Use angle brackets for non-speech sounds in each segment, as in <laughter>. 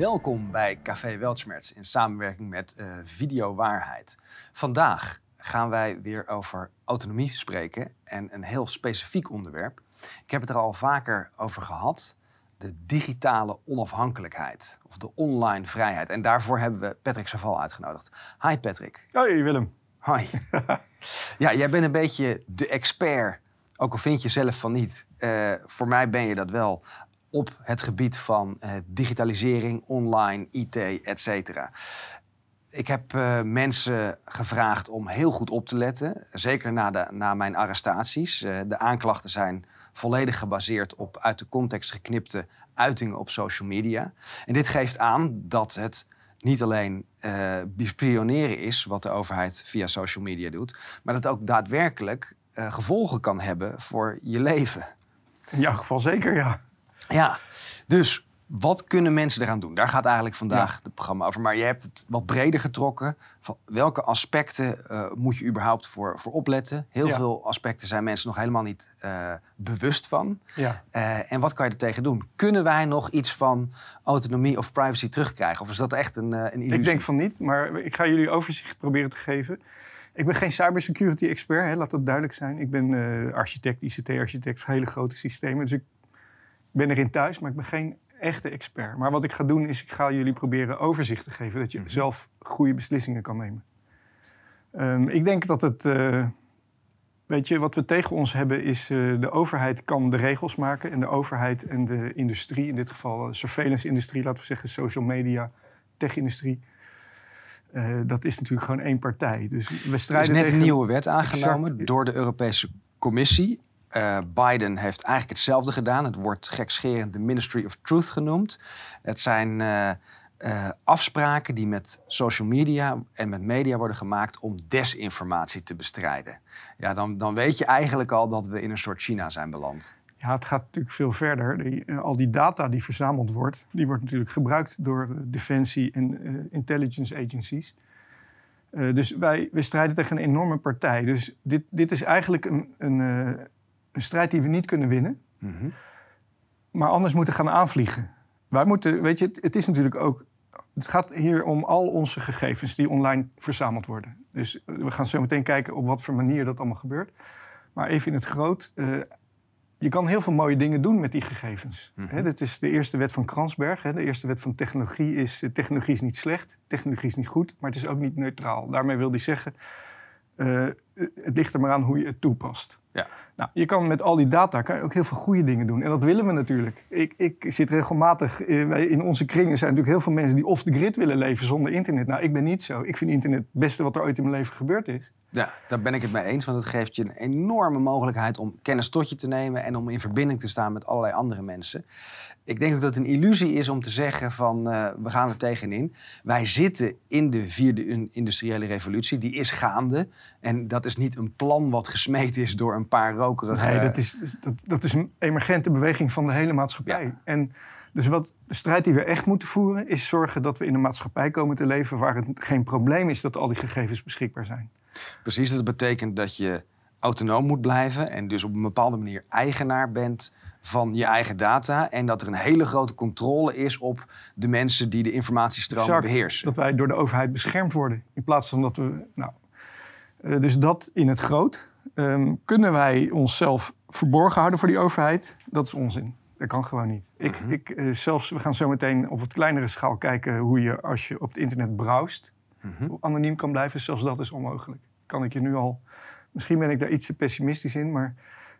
Welkom bij Café Weltschmerz in samenwerking met uh, Video Waarheid. Vandaag gaan wij weer over autonomie spreken en een heel specifiek onderwerp. Ik heb het er al vaker over gehad. De digitale onafhankelijkheid of de online vrijheid. En daarvoor hebben we Patrick Saval uitgenodigd. Hi Patrick. Hoi Willem. Hi. <laughs> ja, jij bent een beetje de expert, ook al vind je zelf van niet. Uh, voor mij ben je dat wel op het gebied van uh, digitalisering, online, IT, et cetera. Ik heb uh, mensen gevraagd om heel goed op te letten, zeker na, de, na mijn arrestaties. Uh, de aanklachten zijn volledig gebaseerd op uit de context geknipte uitingen op social media. En dit geeft aan dat het niet alleen uh, is wat de overheid via social media doet, maar dat het ook daadwerkelijk gevolgen kan hebben voor je leven. In jouw geval zeker, ja. Ja, dus wat kunnen mensen eraan doen? Daar gaat eigenlijk vandaag het programma over. Maar je hebt het wat breder getrokken. Van welke aspecten uh, moet je überhaupt voor, voor opletten? Heel veel aspecten zijn mensen nog helemaal niet uh, bewust van. Ja. Uh, en wat kan je er tegen doen? Kunnen wij nog iets van autonomie of privacy terugkrijgen? Of is dat echt een, een illusie? Ik denk van niet, maar ik ga jullie overzicht proberen te geven. Ik ben geen cybersecurity expert, hè, laat dat duidelijk zijn. Ik ben architect, ICT-architect, hele grote systemen. Dus ik ben erin thuis, maar ik ben geen echte expert. Maar wat ik ga doen is, ik ga jullie proberen overzicht te geven, dat je mhm. zelf goede beslissingen kan nemen. Um, ik denk dat het, uh, weet je, wat we tegen ons hebben is, uh, de overheid kan de regels maken en de overheid en de industrie, in dit geval de surveillance-industrie, laten we zeggen social media, tech-industrie. Dat is natuurlijk gewoon één partij. Dus we strijden er is net een nieuwe wet aangenomen door de Europese Commissie. Uh, Biden heeft eigenlijk hetzelfde gedaan. Het wordt gekscherend de Ministry of Truth genoemd. Het zijn uh, uh, afspraken die met social media en met media worden gemaakt om desinformatie te bestrijden. Ja, dan, dan weet je eigenlijk al dat we in een soort China zijn beland. Ja, het gaat natuurlijk veel verder. Al die data die verzameld wordt, die wordt natuurlijk gebruikt door defensie en intelligence agencies. dus wij, wij strijden tegen een enorme partij. Dus dit, dit is eigenlijk een, een een strijd die we niet kunnen winnen. Mhm. Maar anders moeten gaan aanvliegen. Wij moeten, weet je, het, is natuurlijk ook. Het gaat hier om al onze gegevens die online verzameld worden. Dus we gaan zo meteen kijken op wat voor manier dat allemaal gebeurt. Maar even in het groot. Uh, je kan heel veel mooie dingen doen met die gegevens. Mm dit is de eerste wet van Kransberg. De eerste wet van technologie is... Eh, technologie is niet slecht, technologie is niet goed... maar het is ook niet neutraal. Daarmee wil hij zeggen... Uh, het ligt er maar aan hoe je het toepast. Ja. Nou, je kan met al die data kan je ook heel veel goede dingen doen. En dat willen we natuurlijk. Ik, ik zit regelmatig, eh, in onze kringen zijn natuurlijk heel veel mensen die off the grid willen leven zonder internet. Nou, ik ben niet zo. Ik vind internet het beste wat er ooit in mijn leven gebeurd is. Ja, daar ben ik het mee eens. Want het geeft je een enorme mogelijkheid om kennis tot je te nemen en om in verbinding te staan met allerlei andere mensen. Ik denk ook dat het een illusie is om te zeggen van uh, we gaan er tegenin. Wij zitten in de vierde industriële revolutie, die is gaande. En dat is niet een plan wat gesmeed is door een paar Nee, dat is, dat, dat is een emergente beweging van de hele maatschappij. En dus wat de strijd die we echt moeten voeren, is zorgen dat we in een maatschappij komen te leven waar het geen probleem is dat al die gegevens beschikbaar zijn. Precies, dat betekent dat je autonoom moet blijven en dus op een bepaalde manier eigenaar bent van je eigen data. En dat er een hele grote controle is op de mensen die de informatiestromen beheersen. Dat wij door de overheid beschermd worden. In plaats van dat we. Nou, uh, dus dat in het groot. Um, kunnen wij onszelf verborgen houden voor die overheid? Dat is onzin. Dat kan gewoon niet. Ik, mhm. ik, uh, zelfs, we gaan zo meteen op wat kleinere schaal kijken hoe je als je op het internet browst, mm anoniem kan blijven. Zelfs dat is onmogelijk. Kan ik je nu al. Misschien ben ik daar iets te pessimistisch in, maar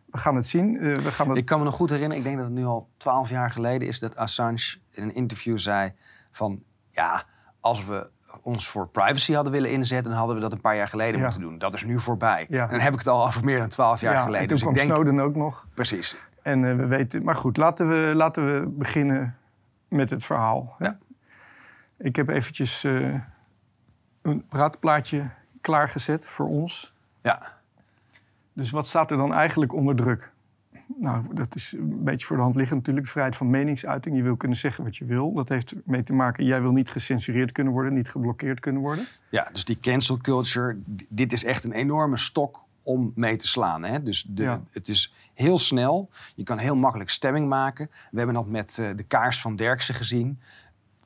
we gaan het zien. Uh, we gaan Ik kan me nog goed herinneren, ik denk dat het nu al twaalf jaar geleden is dat Assange in een interview zei van ja, als we ons voor privacy hadden willen inzetten, dan hadden we dat een paar jaar geleden moeten doen. Dat is nu voorbij. Ja. En dan heb ik het al over meer dan twaalf jaar geleden. En toen dus kwam ik denk... Snowden ook nog. Precies. En uh, we weten, maar goed, laten we, laten we beginnen met het verhaal. Ja. Ik heb eventjes uh, een praatplaatje klaargezet voor ons. Ja. Dus wat staat er dan eigenlijk onder druk? Nou, dat is een beetje voor de hand liggend natuurlijk. De vrijheid van meningsuiting. Je wil kunnen zeggen wat je wil. Dat heeft mee te maken, jij wil niet gecensureerd kunnen worden, niet geblokkeerd kunnen worden. Ja, dus die cancel culture, dit is echt een enorme stok om mee te slaan. Hè? Dus de, het is heel snel. Je kan heel makkelijk stemming maken. We hebben dat met uh, de kaars van Derksen gezien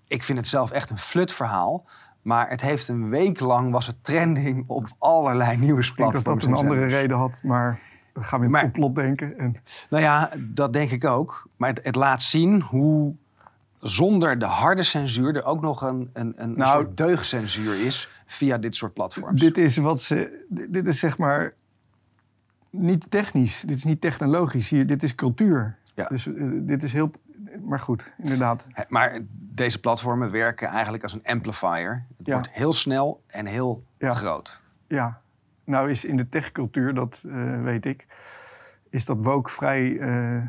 ik vind het zelf echt een flut verhaal. Maar het heeft een week lang was het trending op allerlei nieuwsplatforms. Ik denk dat dat een andere reden had, maar dan gaan we in het complot denken. En... Nou ja, dat denk ik ook. Maar het, het, laat zien hoe zonder de harde censuur er ook nog een, een, een nou, soort deugcensuur is via dit soort platforms. Dit is wat ze. Dit is zeg maar niet technisch. Dit is niet technologisch. Hier, dit is cultuur. Ja. Dus uh, dit is heel. Maar goed, inderdaad. Maar deze platformen werken eigenlijk als een amplifier. Het wordt heel snel en heel groot. Ja, nou is in de techcultuur, dat uh, weet ik, is dat woke vrij uh,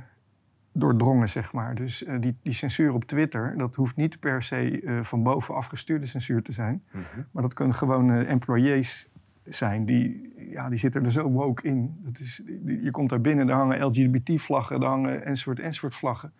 doordrongen, zeg maar. Dus uh, die, die censuur op Twitter, dat hoeft niet per se van bovenaf gestuurde censuur te zijn. Mm -hmm. Maar dat kunnen gewoon employees zijn. Die, ja, die zitten er zo woke in. Dat is, je komt daar binnen, daar hangen LGBT-vlaggen, daar hangen enzovoort, enzovoort vlaggen.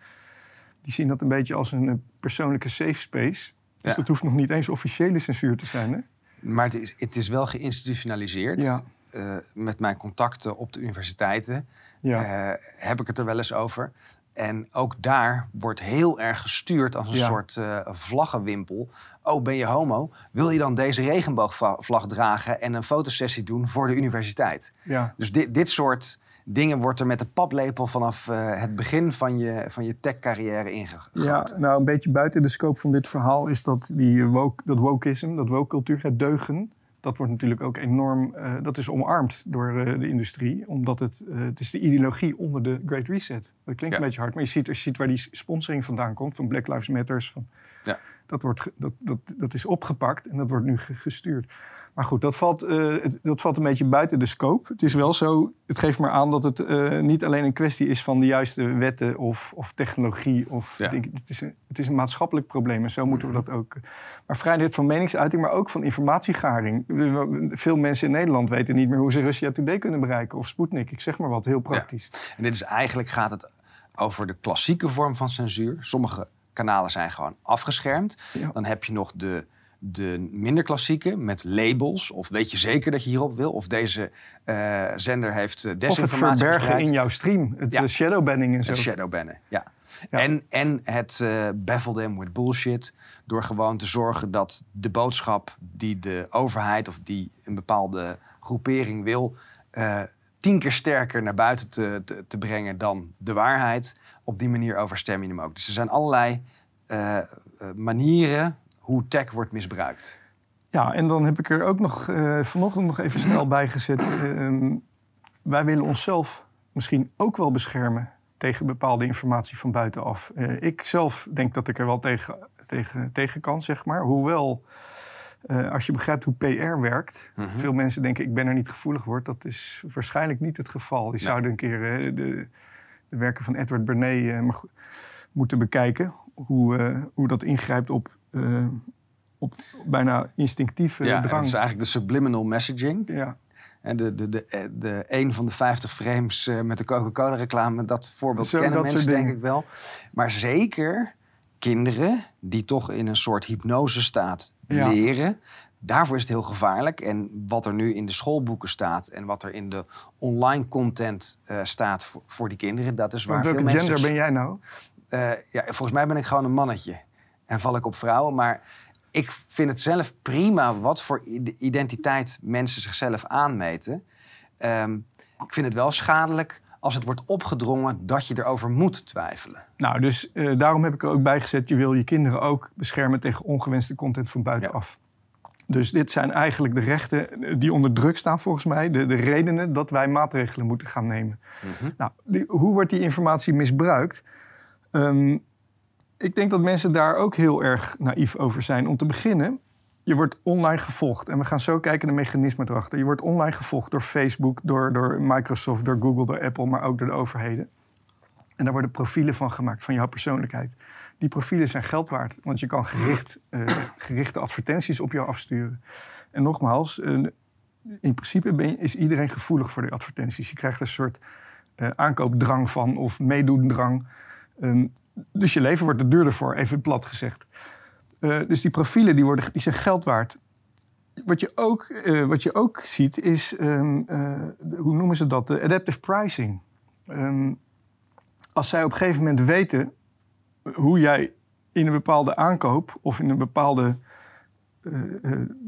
Die zien dat een beetje als een persoonlijke safe space. Dus dat hoeft nog niet eens officiële censuur te zijn. Hè? Maar het is, het is wel geïnstitutionaliseerd. Ja. Uh, met mijn contacten op de universiteiten ja. uh, heb ik het er wel eens over. En ook daar wordt heel erg gestuurd als een soort uh, vlaggenwimpel. Oh, ben je homo? Wil je dan deze regenboogvlag dragen en een fotosessie doen voor de universiteit? Ja. Dus dit, dit soort dingen wordt er met de paplepel vanaf uh, het begin van je, van je tech-carrière ingegoten. Ja, nou een beetje buiten de scope van dit verhaal is dat die woke, dat wokeism, dat woke-cultuur, het deugen, dat wordt natuurlijk ook enorm, uh, dat is omarmd door uh, de industrie, omdat het, het is de ideologie onder de Great Reset. Dat klinkt een beetje hard, maar je ziet, als je ziet waar die sponsoring vandaan komt, van Black Lives Matters, van, ja. dat, wordt, dat, dat, dat is opgepakt en dat wordt nu gestuurd. Maar goed, dat valt, uh, het, dat valt een beetje buiten de scope. Het is wel zo, het geeft maar aan dat het uh, niet alleen een kwestie is van de juiste wetten of, of technologie. Of, ja. het, is een, het is een maatschappelijk probleem en zo moeten we dat ook. Maar vrijheid van meningsuiting, maar ook van informatiegaring. Veel mensen in Nederland weten niet meer hoe ze Russia Today kunnen bereiken of Sputnik. Ik zeg maar wat, heel praktisch. Ja. En dit is eigenlijk gaat het over de klassieke vorm van censuur. Sommige kanalen zijn gewoon afgeschermd. Ja. Dan heb je nog de de minder klassieke met labels. Of weet je zeker dat je hierop wil? Of deze uh, zender heeft desinformatie Of het verbergen in jouw stream. Het ja. shadowbanning en zo. Het shadowbannen, ja. ja. En, en het uh, baffle them with bullshit. Door gewoon te zorgen dat de boodschap die de overheid... of die een bepaalde groepering wil... Uh, tien keer sterker naar buiten te, te, te, brengen dan de waarheid. Op die manier overstem je hem ook. Dus er zijn allerlei manieren hoe tech wordt misbruikt. Ja, en dan heb ik er ook nog uh, vanochtend nog even snel bij gezet. Uh, wij willen onszelf misschien ook wel beschermen tegen bepaalde informatie van buitenaf. Uh, ik zelf denk dat ik er wel tegen, tegen, tegen kan, zeg maar. Hoewel, uh, als je begrijpt hoe PR werkt... -hmm. veel mensen denken ik ben er niet gevoelig voor. Dat is waarschijnlijk niet het geval. Die zouden een keer de, de, werken van Edward Bernays moeten bekijken. Hoe, hoe dat ingrijpt op uh, op bijna instinctieve ja, drang. dat is eigenlijk de subliminal messaging. Ja. En de, de, de, de, een van de 50 frames met de Coca-Cola reclame, dat voorbeeld Zo, kennen dat mensen denk ik wel. Maar zeker kinderen die toch in een soort hypnose staat ja. leren. Daarvoor is het heel gevaarlijk. En wat er nu in de schoolboeken staat en wat er in de online content uh, staat voor, voor, die kinderen, dat is waar welke veel gender mensen... ben jij nou? Ja, volgens mij ben ik gewoon een mannetje en val ik op vrouwen. Maar ik vind het zelf prima wat voor identiteit mensen zichzelf aanmeten. Um, ik vind het wel schadelijk als het wordt opgedrongen dat je erover moet twijfelen. Nou, dus uh, daarom heb ik er ook bij gezet... je wil je kinderen ook beschermen tegen ongewenste content van buitenaf. Ja. Dus dit zijn eigenlijk de rechten eh, die onder druk staan volgens mij. De, de redenen dat wij maatregelen moeten gaan nemen. Mm -hmm. Nou, die, hoe wordt die informatie misbruikt? Um, ik denk dat mensen daar ook heel erg naïef over zijn. Om te beginnen, je wordt online gevolgd. En we gaan zo kijken naar de mechanismen erachter. Je wordt online gevolgd door Facebook, door, door Microsoft, door Google, door Apple, maar ook door de overheden. En daar worden profielen van gemaakt van jouw persoonlijkheid. Die profielen zijn geld waard, want je kan uh, gerichte advertenties op jou afsturen. En nogmaals, in principe ben, is iedereen gevoelig voor die advertenties. Je krijgt een soort uh, aankoopdrang van of meedoendrang. Um, dus je leven wordt er duurder voor, even plat gezegd. Uh, dus die profielen die worden, die zijn geld waard. Wat je ook, uh, wat je ook ziet is, um, uh, hoe noemen ze dat? adaptive pricing. Um, als zij op een gegeven moment weten hoe jij in een bepaalde aankoop of in een bepaalde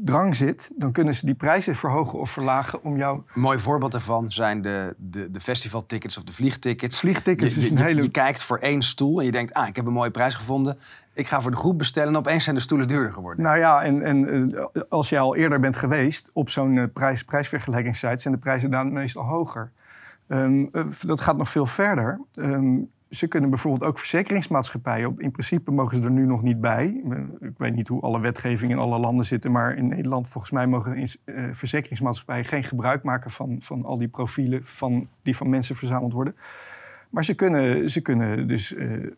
drang zit, dan kunnen ze die prijzen verhogen of verlagen om jou. Een mooi voorbeeld daarvan zijn de, de, de festivaltickets of de vliegtickets. Vliegtickets je, is een je, hele. Je kijkt voor één stoel en je denkt, ah, ik heb een mooie prijs gevonden. Ik ga voor de groep bestellen en opeens zijn de stoelen duurder geworden. Nou ja, en, en als je al eerder bent geweest op zo'n prijs, prijsvergelijkingssite, zijn de prijzen dan meestal hoger. Um, dat gaat nog veel verder. Um, ze kunnen bijvoorbeeld ook verzekeringsmaatschappijen. In principe mogen ze er nu nog niet bij. Ik weet niet hoe alle wetgeving in alle landen zitten. Maar in Nederland volgens mij mogen uh, verzekeringsmaatschappijen geen gebruik maken van, van al die profielen van, die van mensen verzameld worden. Maar ze kunnen, ze kunnen dus, uh,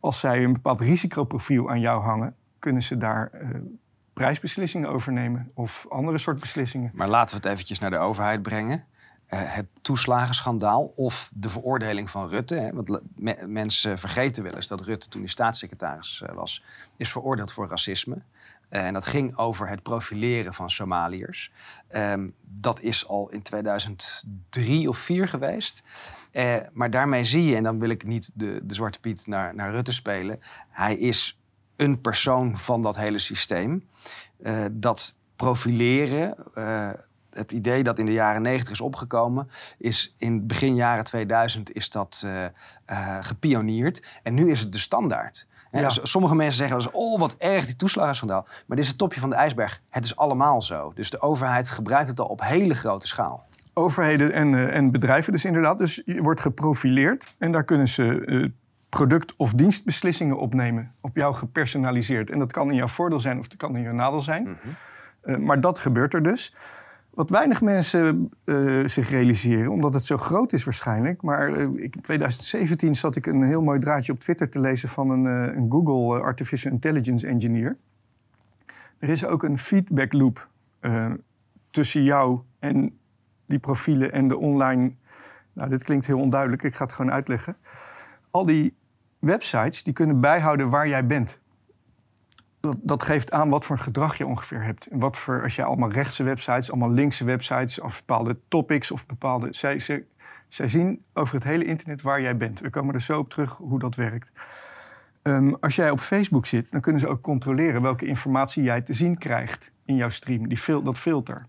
als zij een bepaald risicoprofiel aan jou hangen, kunnen ze daar uh, prijsbeslissingen over nemen of andere soort beslissingen. Maar laten we het eventjes naar de overheid brengen. Uh, het toeslagenschandaal of de veroordeling van Rutte. Hè, want me mensen vergeten wel eens dat Rutte, toen hij staatssecretaris uh, was, is veroordeeld voor racisme. Uh, en dat ging over het profileren van Somaliërs. Um, dat is al in 2003 of 2004 geweest. maar daarmee zie je, en dan wil ik niet de, de Zwarte Piet naar, naar Rutte spelen. Hij is een persoon van dat hele systeem. dat profileren het idee dat in de jaren 90 is opgekomen, is in begin jaren 2000 is dat uh, uh, gepioneerd. En nu is het de standaard. Ja. Sommige mensen zeggen dus, oh wat erg, die toeslagenschandaal. Maar dit is het topje van de ijsberg. Het is allemaal zo. Dus de overheid gebruikt het al op hele grote schaal. Overheden en, uh, en bedrijven dus inderdaad. Dus je wordt geprofileerd en daar kunnen ze product- of dienstbeslissingen opnemen. Op jou gepersonaliseerd. En dat kan in jouw voordeel zijn of het kan in jouw nadeel zijn. Mm -hmm. maar dat gebeurt er dus. Wat weinig mensen uh, zich realiseren, omdat het zo groot is waarschijnlijk. Maar uh, in 2017 zat ik een heel mooi draadje op Twitter te lezen van een, uh, een Google Artificial Intelligence Engineer. Er is ook een feedback loop tussen jou en die profielen en de online. Nou, dit klinkt heel onduidelijk, ik ga het gewoon uitleggen. Al die websites die kunnen bijhouden waar jij bent dat, geeft aan wat voor gedrag je ongeveer hebt. En wat voor, als je allemaal rechtse websites, allemaal linkse websites of bepaalde topics of bepaalde. Zij, zij zien over het hele internet waar jij bent. We komen er zo op terug hoe dat werkt. Um, als jij op Facebook zit, dan kunnen ze ook controleren welke informatie jij te zien krijgt in jouw stream. Die fil dat filter.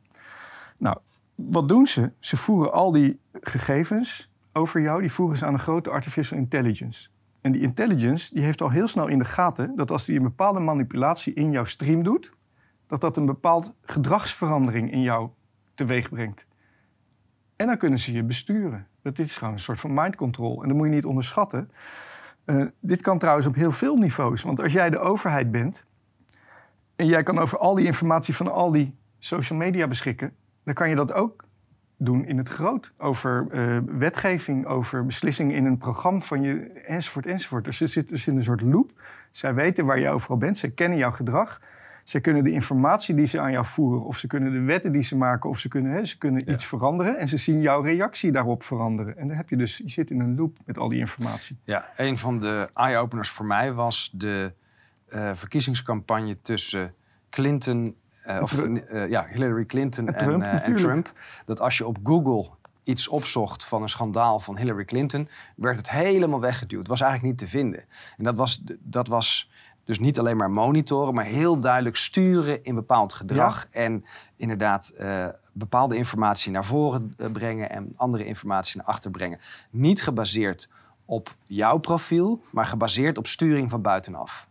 Nou, wat doen ze? Ze voeren al die gegevens over jou, die voeren ze aan een grote artificial intelligence. En die intelligence die heeft al heel snel in de gaten dat als die een bepaalde manipulatie in jouw stream doet, dat dat een bepaald gedragsverandering in jou teweeg brengt. En dan kunnen ze je besturen. Dat is gewoon een soort van mind control. En dat moet je niet onderschatten. Uh, dit kan trouwens op heel veel niveaus. Want als jij de overheid bent en jij kan over al die informatie van al die social media beschikken, dan kan je dat ook doen in het groot. Over uh, wetgeving, over beslissingen in een programma van je, enzovoort, enzovoort. Dus ze zitten dus in een soort loop. Zij weten waar je overal bent, ze kennen jouw gedrag. Ze kunnen de informatie die ze aan jou voeren, of ze kunnen de wetten die ze maken, of ze kunnen, hè, ze kunnen ja. iets veranderen. En ze zien jouw reactie daarop veranderen. En dan heb je dus, je zit in een loop met al die informatie. Ja, een van de eye-openers voor mij was de uh, verkiezingscampagne tussen Clinton uh, of uh, ja, Hillary Clinton <laughs> en, Trump, uh, en, Trump. Dat als je op Google iets opzocht van een schandaal van Hillary Clinton, werd het helemaal weggeduwd. Het was eigenlijk niet te vinden. En dat was, dat was dus niet alleen maar monitoren, maar heel duidelijk sturen in bepaald gedrag. Ja. En inderdaad bepaalde informatie naar voren brengen en andere informatie naar achter brengen. Niet gebaseerd op jouw profiel, maar gebaseerd op sturing van buitenaf.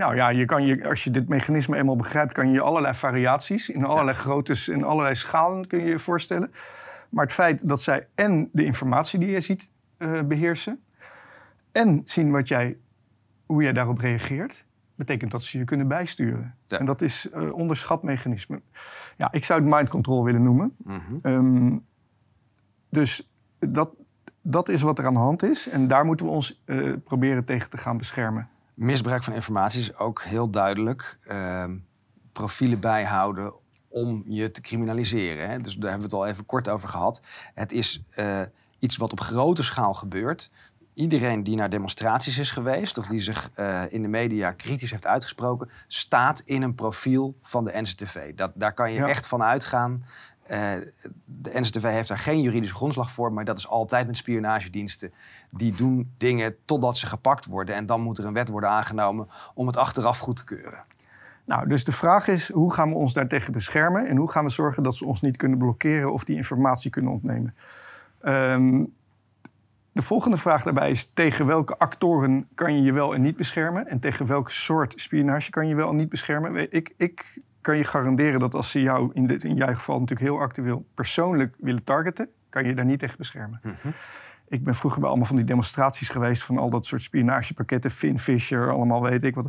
Nou ja, je kan je, als je dit mechanisme eenmaal begrijpt, kan je je allerlei variaties in allerlei ja. groottes en allerlei schalen kun je je voorstellen. Maar het feit dat zij en de informatie die je ziet uh, beheersen en zien wat jij, hoe jij daarop reageert, betekent dat ze je kunnen bijsturen. Ja. En dat is uh, onderschat mechanisme. Ja, ik zou het mind control willen noemen. Mm -hmm. um, dus dat, dat is wat er aan de hand is. En daar moeten we ons uh, proberen tegen te gaan beschermen. Misbruik van informatie is ook heel duidelijk. Uh, profielen bijhouden om je te criminaliseren. Hè? Dus daar hebben we het al even kort over gehad. Het is uh, iets wat op grote schaal gebeurt. Iedereen die naar demonstraties is geweest of die zich uh, in de media kritisch heeft uitgesproken, staat in een profiel van de NCTV. Dat, daar kan je ja. echt van uitgaan. Eh, de NCTV heeft daar geen juridische grondslag voor, maar dat is altijd met spionagediensten. Die doen dingen totdat ze gepakt worden. En dan moet er een wet worden aangenomen om het achteraf goed te keuren. Nou, dus de vraag is, hoe gaan we ons daartegen beschermen? En hoe gaan we zorgen dat ze ons niet kunnen blokkeren of die informatie kunnen ontnemen? Ehm, de volgende vraag daarbij is, tegen welke actoren kan je je wel en niet beschermen? En tegen welke soort spionage kan je wel en niet beschermen? Ik, ik kan je garanderen dat als ze jou, in, dit, in jouw geval natuurlijk heel actueel, persoonlijk willen targeten, kan je je daar niet tegen beschermen. Mhm. Ik ben vroeger bij allemaal van die demonstraties geweest van al dat soort spionagepakketten, Finfisher, allemaal weet ik wat.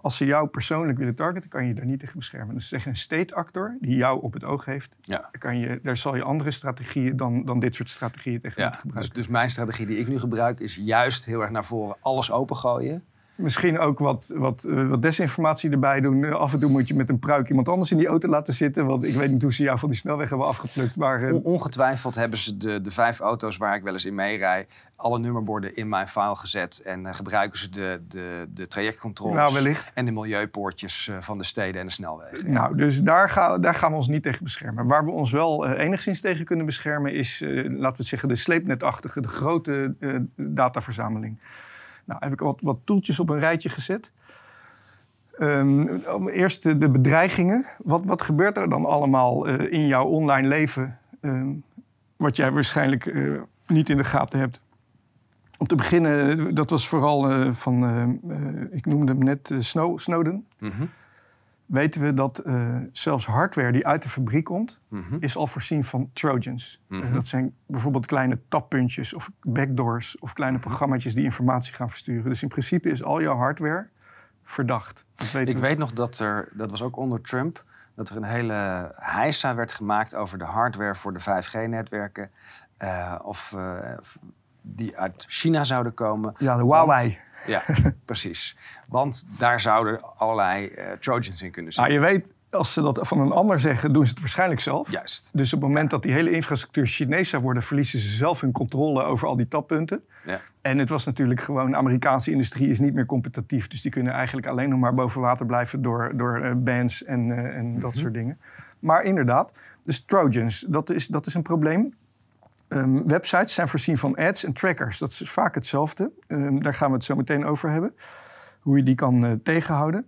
Als ze jou persoonlijk willen targeten, kan je je daar niet tegen beschermen. Dus zeg een state actor die jou op het oog heeft, Ja. kan je, daar zal je andere strategieën dan, dan dit soort strategieën tegen Ja, dus, gebruiken. dus mijn strategie die ik nu gebruik is juist heel erg naar voren alles opengooien. Misschien ook wat, wat, eh, wat desinformatie erbij doen. Eh, af en toe moet je met een pruik iemand anders in die auto laten zitten. Want ik weet niet hoe ze jou van die snelweg hebben afgeplukt. Maar eh, On- ongetwijfeld hebben ze de, de vijf auto's waar ik wel eens in meerij, alle nummerborden in mijn file gezet. En gebruiken ze de, de, de trajectcontroles nou, en de milieupoortjes van de steden en de snelwegen. Nou, dus daar, ga, daar gaan we ons niet tegen beschermen. Waar we ons wel enigszins tegen kunnen beschermen is, laten we het zeggen, de sleepnetachtige, de grote dataverzameling. Nou, heb ik wat, wat toeltjes op een rijtje gezet. Om eerst de, bedreigingen. Wat, wat gebeurt er dan allemaal eh, in jouw online leven, ehm, wat jij waarschijnlijk eh, niet in de gaten hebt? Om te beginnen, eh, dat was vooral van, ik noemde hem net Snow, Snowden Mhm, weten we dat eh, zelfs hardware die uit de fabriek komt, mhm, is al voorzien van trojans. Mhm. Eh, dat zijn bijvoorbeeld kleine tappuntjes of backdoors of kleine Mhm. programma's die informatie gaan versturen. Dus in principe is al jouw hardware verdacht. Dat weten Ik we. weet nog dat er, dat was ook onder Trump, dat er een hele heisa werd gemaakt over de hardware voor de 5G-netwerken. of eh, die uit China zouden komen. Ja, de Huawei. Ja, <laughs> precies. Want daar zouden allerlei eh, Trojans in kunnen Nou, zitten. je weet, als ze dat van een ander zeggen, doen ze het waarschijnlijk zelf. Juist. Dus op het moment dat die hele infrastructuur Chinees zou worden, verliezen ze zelf hun controle over al die tappunten. Ja. En het was natuurlijk gewoon, de Amerikaanse industrie is niet meer competitief. Dus die kunnen eigenlijk alleen nog maar boven water blijven door, door eh, bans en, eh, en dat Mhm. soort dingen. Maar inderdaad, dus Trojans, dat is, dat is een probleem. Ehm, websites zijn voorzien van ads en trackers. Dat is vaak hetzelfde. Ehm, daar gaan we het zo meteen over hebben. Hoe je die kan eh, tegenhouden.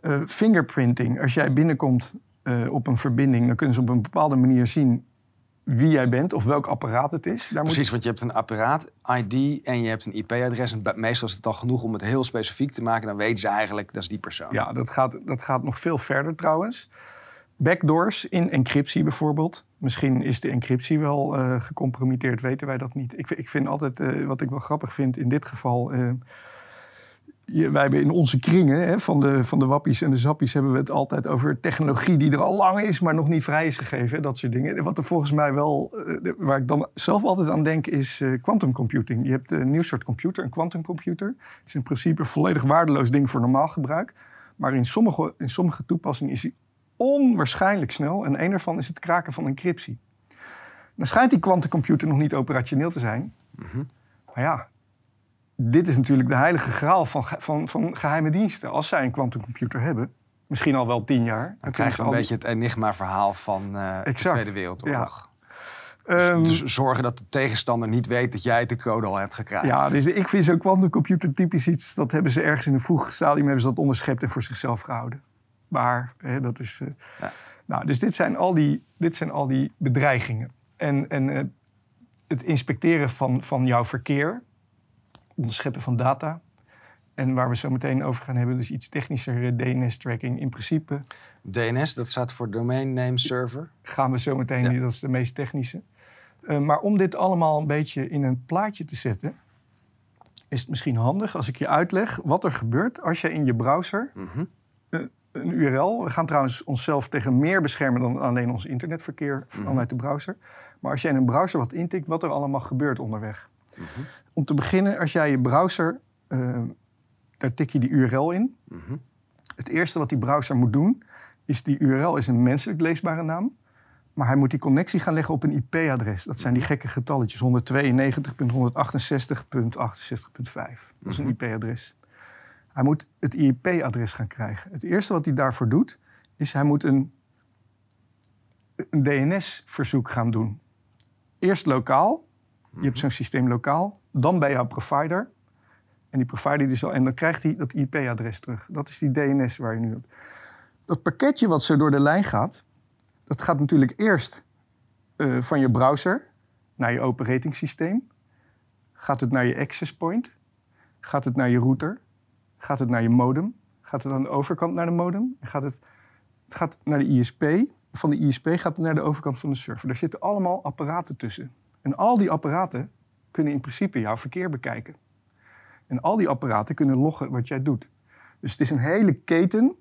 Eh, fingerprinting. Als jij binnenkomt eh, op een verbinding, dan kunnen ze op een bepaalde manier zien wie jij bent of welk apparaat het is. Daar moet Precies, want je hebt een apparaat, ID en je hebt een IP-adres. En meestal is het al genoeg om het heel specifiek te maken. Dan weten ze eigenlijk, dat is die persoon. Ja, dat gaat, dat gaat nog veel verder trouwens. Backdoors in encryptie bijvoorbeeld. Misschien is de encryptie wel eh, gecompromitteerd, weten wij dat niet. Ik, ik vind altijd, eh, wat ik wel grappig vind in dit geval... eh, je- wij hebben in onze kringen hè, van, de, van de wappies en de zappies... hebben we het altijd over technologie die er al lang is... maar nog niet vrij is gegeven, dat soort dingen. Wat er volgens mij wel, waar ik dan zelf altijd aan denk, is quantum computing. Je hebt een nieuw soort computer, een quantum computer. Het is in principe een volledig waardeloos ding voor normaal gebruik... Maar in sommige, in sommige toepassingen is hij onwaarschijnlijk snel. En een daarvan is het kraken van encryptie. Dan schijnt die kwantumcomputer nog niet operationeel te zijn. Mhm. Maar ja, dit is natuurlijk de heilige graal van, van, van geheime diensten. Als zij een kwantumcomputer hebben, misschien al wel tien jaar... Dan krijg je een al beetje het enigma-verhaal van eh, de Tweede Wereldoorlog. Ehm, Dus zorgen dat de tegenstander niet weet dat jij de code al hebt gekraakt. Ja, dus ik vind zo'n quantumcomputer typisch iets... dat hebben ze ergens in een vroeg stadium hebben ze dat onderschept en voor zichzelf gehouden. Maar hè, dat is... eh, Ja. Nou, dus dit zijn al die, dit zijn al die bedreigingen. En, en eh, het inspecteren van, van jouw verkeer, onderscheppen van data... en waar we zo meteen over gaan hebben, dus iets technischer, eh, DNS-tracking. In principe DNS, dat staat voor Domain Name Server. gaan we zo meteen, Ja. dat is de meest technische. Maar om dit allemaal een beetje in een plaatje te zetten, is het misschien handig als ik je uitleg wat er gebeurt als je in je browser Mhm. Een URL. We gaan trouwens onszelf tegen meer beschermen dan alleen ons internetverkeer Mhm. vanuit de browser. Maar als jij in een browser wat intikt, wat er allemaal gebeurt onderweg. Mhm. Om te beginnen, als jij je browser, eh, daar tik je die URL in. Mhm. Het eerste wat die browser moet doen, is die URL is een menselijk leesbare naam. Maar hij moet die connectie gaan leggen op een IP-adres. Dat zijn die gekke getalletjes, 192.168.68.5. Dat is een. IP-adres. Hij moet het IP-adres gaan krijgen. Het eerste wat hij daarvoor doet, is hij moet een een DNS-verzoek gaan doen. Eerst lokaal. Je hebt zo'n systeem lokaal. Dan bij jouw provider. En die provider die zal, en dan krijgt hij dat IP-adres terug. Dat is die DNS waar je nu op. Dat pakketje wat zo door de lijn gaat, dat gaat natuurlijk eerst uh, van je browser naar je operatingsysteem. Gaat het naar je access point? Gaat het naar je router? Gaat het naar je modem? Gaat het aan de overkant naar de modem? Gaat het, het gaat naar de ISP. Van de ISP gaat het naar de overkant van de server. Daar zitten allemaal apparaten tussen. En al die apparaten kunnen in principe jouw verkeer bekijken. En al die apparaten kunnen loggen wat jij doet. Dus het is een hele keten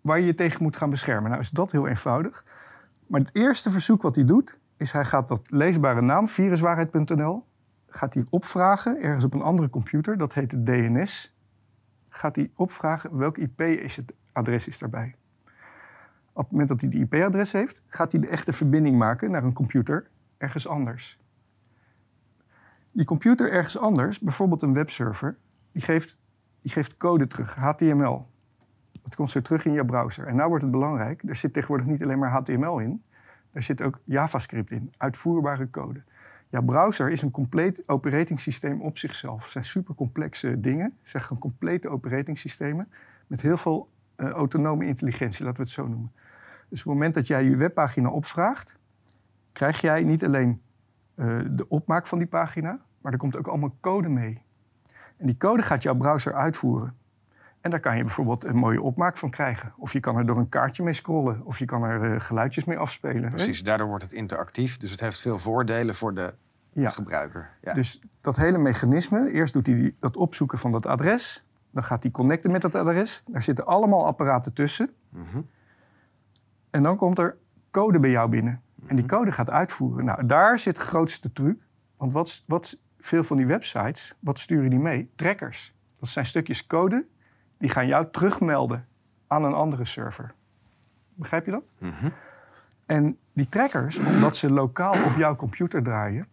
waar je je tegen moet gaan beschermen. Nou is dat heel eenvoudig. Maar het eerste verzoek wat hij doet, is hij gaat dat leesbare naam, viruswaarheid.nl, gaat hij opvragen ergens op een andere computer, dat heet het DNS. Gaat hij opvragen welk IP-adres is daarbij. Op het moment dat hij die IP-adres heeft, gaat hij de echte verbinding maken naar een computer ergens anders. Die computer ergens anders, bijvoorbeeld een webserver, die geeft, die geeft code terug, HTML. Dat komt zo terug in je browser. En nou wordt het belangrijk, er zit tegenwoordig niet alleen maar HTML in, er zit ook JavaScript in, uitvoerbare code. Jouw browser is een compleet operatingsysteem op zichzelf. Het zijn supercomplexe dingen, het zijn complete operatingsystemen met heel veel uh, autonome intelligentie, laten we het zo noemen. Dus op het moment dat jij je webpagina opvraagt, krijg jij niet alleen uh, de opmaak van die pagina, maar er komt ook allemaal code mee. En die code gaat jouw browser uitvoeren. En daar kan je bijvoorbeeld een mooie opmaak van krijgen. Of je kan er door een kaartje mee scrollen. Of je kan er uh, geluidjes mee afspelen. Precies, hè? daardoor wordt het interactief. Dus het heeft veel voordelen voor de ja. gebruiker. Ja. Dus dat hele mechanisme, eerst doet hij dat opzoeken van dat adres. Dan gaat hij connecten met dat adres. Daar zitten allemaal apparaten tussen. Mm -hmm. En dan komt er code bij jou binnen. En die mhm. code gaat uitvoeren. Nou, daar zit de grootste truc. Want wat, wat veel van die websites, wat sturen die mee? Trackers. Dat zijn stukjes code die gaan jou terugmelden aan een andere server. Begrijp je dat? Mhm. En die trackers, omdat ze lokaal op jouw computer draaien,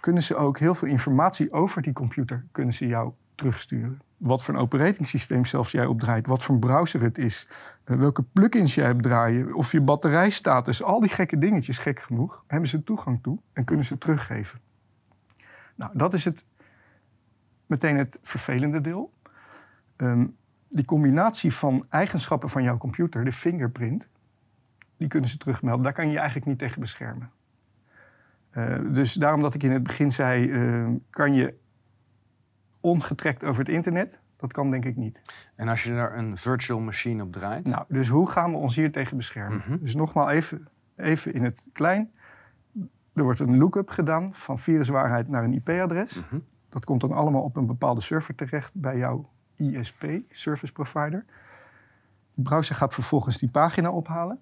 kunnen ze ook heel veel informatie over die computer kunnen ze jou terugsturen. Wat voor een operatingsysteem zelfs jij opdraait, wat voor een browser het is, eh, welke plugins jij hebt draaien, of je batterijstatus, al die gekke dingetjes, gek genoeg, hebben ze toegang toe en kunnen ze teruggeven. Nou, dat is het, meteen het vervelende deel. Um, die combinatie van eigenschappen van jouw computer, de fingerprint, die kunnen ze terugmelden. Daar kan je je eigenlijk niet tegen beschermen. Uh, dus daarom dat ik in het begin zei, uh, kan je ongetrekt over het internet? Dat kan denk ik niet. En als je er een virtual machine op draait? Nou, dus hoe gaan we ons hier tegen beschermen? Mm -hmm. Dus nogmaals even, even in het klein. Er wordt een lookup gedaan van viruswaarheid naar een IP-adres. Mm -hmm. Dat komt dan allemaal op een bepaalde server terecht bij jouw ISP, Service Provider. De browser gaat vervolgens die pagina ophalen.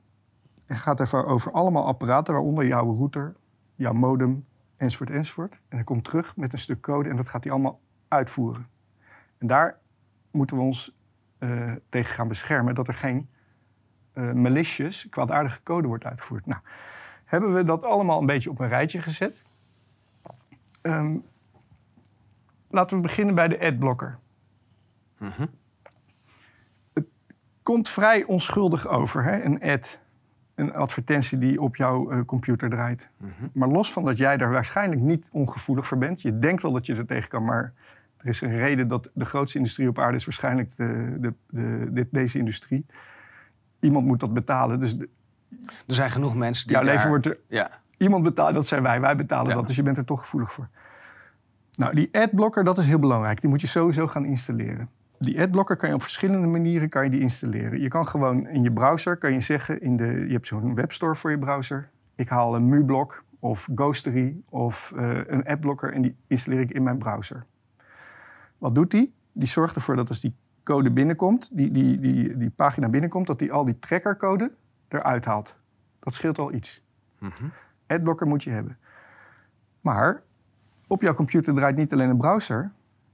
En gaat ervoor over allemaal apparaten, waaronder jouw router, jouw modem, enzovoort, enzovoort. En hij komt terug met een stuk code en dat gaat hij allemaal uitvoeren. En daar moeten we ons uh, tegen gaan beschermen dat er geen uh, malicious, kwaadaardige code wordt uitgevoerd. Nou, hebben we dat allemaal een beetje op een rijtje gezet. Um, laten we beginnen bij de adblocker. Mm Het komt vrij onschuldig over, hè? een ad, een advertentie die op jouw uh, computer draait. Mm -hmm. Maar los van dat jij daar waarschijnlijk niet ongevoelig voor bent, je denkt wel dat je er tegen kan, maar er is een reden dat de grootste industrie op aarde is waarschijnlijk de, de, de, deze industrie. Iemand moet dat betalen. Dus er zijn genoeg mensen die. Jouw daar... leven wordt er. Ja. Iemand betaalt, dat zijn wij. Wij betalen ja. dat, dus je bent er toch gevoelig voor. Nou, die adblocker, dat is heel belangrijk. Die moet je sowieso gaan installeren. Die adblocker kan je op verschillende manieren kan je die installeren. Je kan gewoon in je browser, kan je zeggen, in de, je hebt zo'n webstore voor je browser. Ik haal een MuBlock of Ghostery of uh, een adblocker en die installeer ik in mijn browser. Wat doet die? Die zorgt ervoor dat als die code binnenkomt, die, die, die, die pagina binnenkomt, dat die al die trackercode eruit haalt. Dat scheelt al iets. Mm -hmm. Adblocker moet je hebben. Maar op jouw computer draait niet alleen een browser,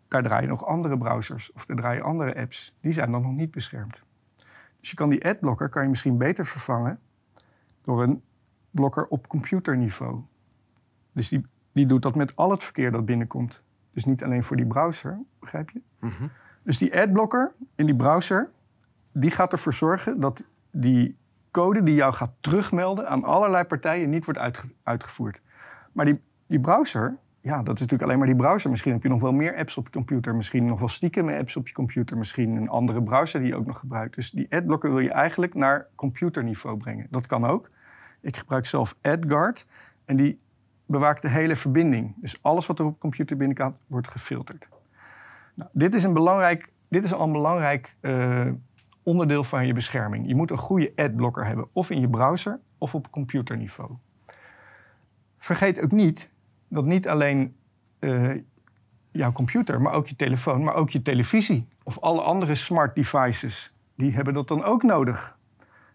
daar draaien nog andere browsers of daar draaien andere apps. Die zijn dan nog niet beschermd. Dus je kan die adblocker kan je misschien beter vervangen door een blokker op computerniveau. Dus die, die doet dat met al het verkeer dat binnenkomt. Dus niet alleen voor die browser, begrijp je? Mm -hmm. Dus die adblocker in die browser, die gaat ervoor zorgen dat die code die jou gaat terugmelden aan allerlei partijen niet wordt uitge- uitgevoerd. Maar die, die browser, ja, dat is natuurlijk alleen maar die browser. Misschien heb je nog wel meer apps op je computer. Misschien nog wel stiekem apps op je computer. Misschien een andere browser die je ook nog gebruikt. Dus die adblocker wil je eigenlijk naar computerniveau brengen. Dat kan ook. Ik gebruik zelf AdGuard. En die bewaakt de hele verbinding. Dus alles wat er op de computer binnenkomt, wordt gefilterd. Nou, dit, is een belangrijk, dit is al een belangrijk eh, onderdeel van je bescherming. Je moet een goede adblocker hebben. Of in je browser, of op computerniveau. Vergeet ook niet dat niet alleen eh, jouw computer, maar ook je telefoon, maar ook je televisie of alle andere smart devices, die hebben dat dan ook nodig.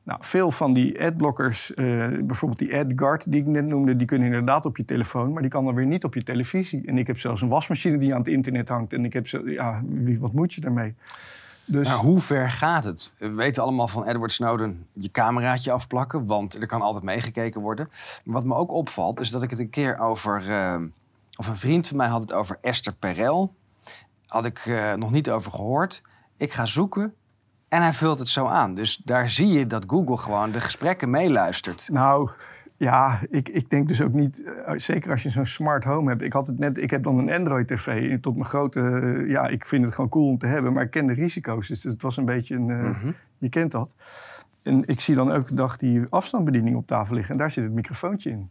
Nou, veel van die adblockers, eh, bijvoorbeeld die AdGuard die ik net noemde, die kunnen inderdaad op je telefoon, maar die kan dan weer niet op je televisie. En ik heb zelfs een wasmachine die aan het internet hangt en ik heb zo, ja, wat moet je daarmee? Dus hoe ver gaat het? We weten allemaal van Edward Snowden je cameraatje afplakken, want er kan altijd meegekeken worden. Maar wat me ook opvalt, is dat ik het een keer over, eh, of een vriend van mij had het over Esther Perel. Had ik eh, nog niet over gehoord. Ik ga zoeken en hij vult het zo aan. Dus daar zie je dat Google gewoon de gesprekken meeluistert. Nou, ja, ik, ik denk dus ook niet, eh, zeker als je zo'n smart home hebt. Ik had het net, ik heb dan een Android TV en tot mijn grote, eh, ja, ik vind het gewoon cool om te hebben, maar ik ken de risico's. Dus het was een beetje een, eh, Mhm. je kent dat. En ik zie dan elke dag die afstandsbediening op tafel liggen en daar zit het microfoontje in.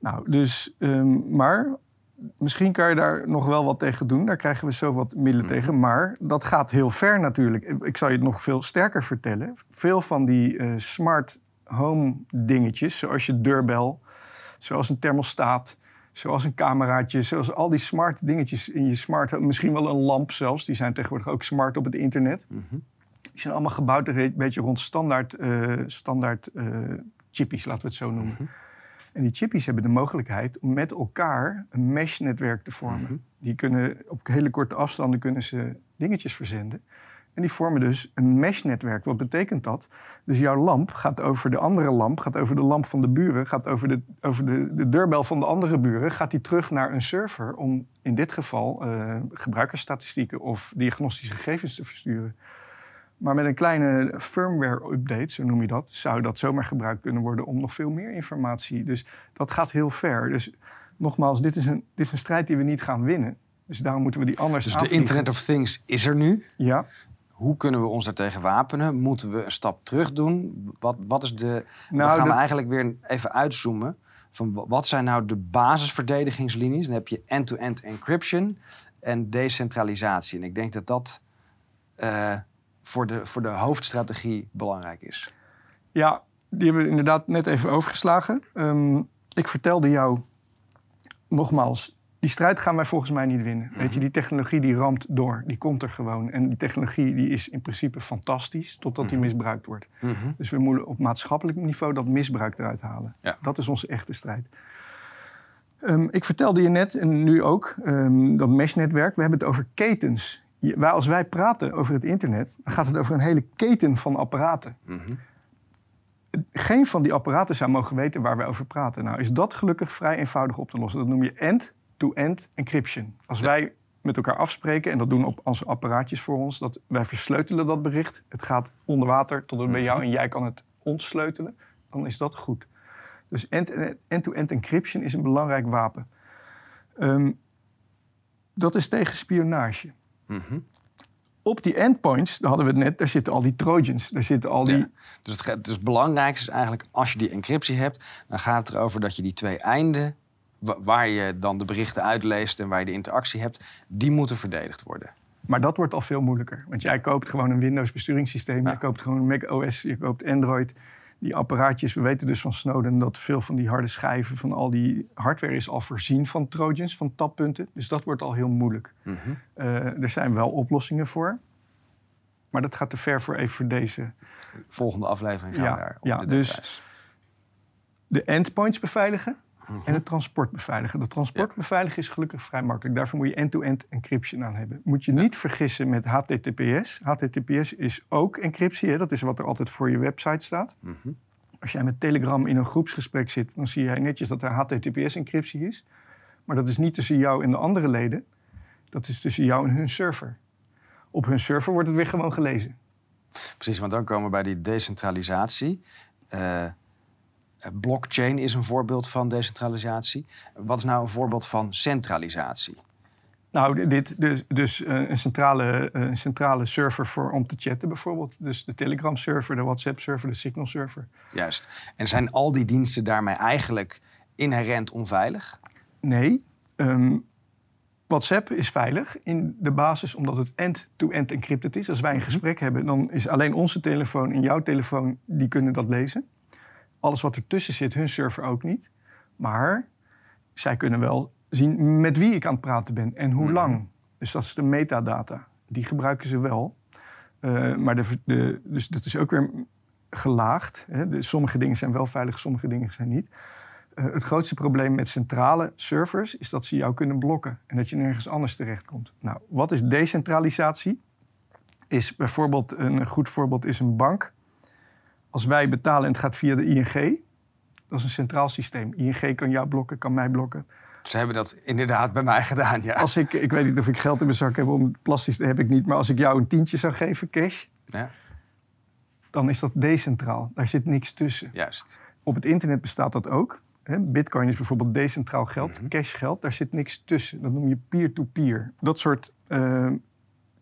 Nou, dus, ehm, maar misschien kan je daar nog wel wat tegen doen. Daar krijgen we zo wat middelen Mhm. tegen. Maar dat gaat heel ver natuurlijk. Ik zal je het nog veel sterker vertellen. Veel van die smart home dingetjes, zoals je deurbel, zoals een thermostaat, zoals een cameraatje, zoals al die smart dingetjes in je smart misschien wel een lamp zelfs, die zijn tegenwoordig ook smart op het internet. Mhm. Die zijn allemaal gebouwd een beetje rond standaard, eh, standaard eh, chippies, laten we het zo noemen. Mhm. En die chippies hebben de mogelijkheid om met elkaar een mesh-netwerk te vormen. Mhm. Die kunnen op hele korte afstanden kunnen ze dingetjes verzenden. En die vormen dus een mesh-netwerk. Wat betekent dat? Dus jouw lamp gaat over de andere lamp, gaat over de lamp van de buren, gaat over de, over de, de deurbel van de andere buren, gaat die terug naar een server om in dit geval eh, gebruikersstatistieken of diagnostische gegevens te versturen. Maar met een kleine firmware-update, zo noem je dat, zou dat zomaar gebruikt kunnen worden om nog veel meer informatie. Dus dat gaat heel ver. Dus nogmaals, dit is een, dit is een strijd die we niet gaan winnen. Dus daarom moeten we die anders Dus de. Internet of Things is er nu. Ja, Hoe kunnen we ons daartegen wapenen? Moeten we een stap terug doen? Wat, wat is de. Nou, we gaan dat- eigenlijk weer even uitzoomen. Van wa- wat zijn nou de basisverdedigingslinies? Dan heb je end-to-end encryption en decentralisatie. En ik denk dat dat eh, voor, de, voor de hoofdstrategie belangrijk is. ja, die hebben we inderdaad net even overgeslagen. Ehm, ik vertelde jou nogmaals, die strijd gaan wij volgens mij niet winnen. Weet je, die technologie die ramt door, die komt er gewoon. En die technologie die is in principe fantastisch, totdat die misbruikt wordt. Dus we moeten op maatschappelijk niveau dat misbruik eruit halen. Ja. Dat is onze echte strijd. Ehm, ik vertelde je net, en nu ook, ehm, dat meshnetwerk. We hebben het over ketens. Je- wij, als wij praten over het internet, dan gaat het over een hele keten van apparaten. Mhm. Geen van die apparaten zou mogen weten waar we over praten. Nou, is dat gelukkig vrij eenvoudig op te lossen. Dat noem je end-to-end encryption. Als wij met elkaar afspreken, en dat doen op onze apparaatjes voor ons, dat wij versleutelen dat bericht. Het gaat onder water tot het bij jou en jij kan het ontsleutelen. Dan is dat goed. Dus end- end-to-end encryption is een belangrijk wapen. Ehm, dat is tegen spionage. Mhm. Op die endpoints, daar hadden we het net, daar zitten al die trojans. Daar zitten al die... Ja. Dus het, dus het belangrijkste is eigenlijk, als je die encryptie hebt, dan gaat het erover dat je die twee einden, waar je dan de berichten uitleest en waar je de interactie hebt, die moeten verdedigd worden. Maar dat wordt al veel moeilijker. Want jij koopt gewoon een Windows besturingssysteem. Ja. Je koopt gewoon een Mac OS. Je koopt Android. Die apparaatjes, we weten dus van Snowden dat veel van die harde schijven, van al die hardware is al voorzien van trojans, van tappunten. Dus dat wordt al heel moeilijk. Mhm. Eh, er zijn wel oplossingen voor. Maar dat gaat te ver voor even voor deze. Volgende aflevering gaan Ja, we daar op ja, de dus-. De endpoints beveiligen. En het transport beveiligen. De transport beveiligen is gelukkig vrij makkelijk. Daarvoor moet je end-to-end encryption aan hebben. Moet je niet vergissen met HTTPS. HTTPS is ook encryptie. Hè? Dat is wat er altijd voor je website staat. Mhm. Als jij met Telegram in een groepsgesprek zit, dan zie jij netjes dat er HTTPS-encryptie is. Maar dat is niet tussen jou en de andere leden. Dat is tussen jou en hun server. Op hun server wordt het weer gewoon gelezen. Precies, want dan komen we bij die decentralisatie. Eh, blockchain is een voorbeeld van decentralisatie. Wat is nou een voorbeeld van centralisatie? Nou, dit, dus, dus een, centrale, een centrale server voor, om te chatten bijvoorbeeld. Dus de Telegram-server, de WhatsApp-server, de Signal-server. Juist. En zijn al die diensten daarmee eigenlijk inherent onveilig? Nee. Ehm, WhatsApp is veilig in de basis omdat het end-to-end encrypted is. Als wij een mhm. gesprek hebben, dan is alleen onze telefoon en jouw telefoon, die kunnen dat lezen. Alles wat ertussen zit, hun server ook niet. Maar zij kunnen wel zien met wie ik aan het praten ben en hoe mhm. lang. Dus dat is de metadata. Die gebruiken ze wel. Uh, maar de, de, dus dat is ook weer gelaagd. Hè. sommige dingen zijn wel veilig, sommige dingen zijn niet. Uh, het grootste probleem met centrale servers is dat ze jou kunnen blokken en dat je nergens anders terechtkomt. Nou, wat is decentralisatie? Is bijvoorbeeld een goed voorbeeld is een bank. Als wij betalen en het gaat via de ING, dat is een centraal systeem. ING kan jou blokken, kan mij blokken. Ze hebben dat inderdaad bij mij gedaan, ja. Als ik, ik weet niet of ik geld in mijn zak heb om plastisch, dat heb ik niet. Maar als ik jou een tientje zou geven, cash, ja. dan is dat decentraal. Daar zit niks tussen. Juist. Op het internet bestaat dat ook. Bitcoin is bijvoorbeeld decentraal geld, mm cashgeld. Daar zit niks tussen. Dat noem je peer-to-peer. Dat soort uh,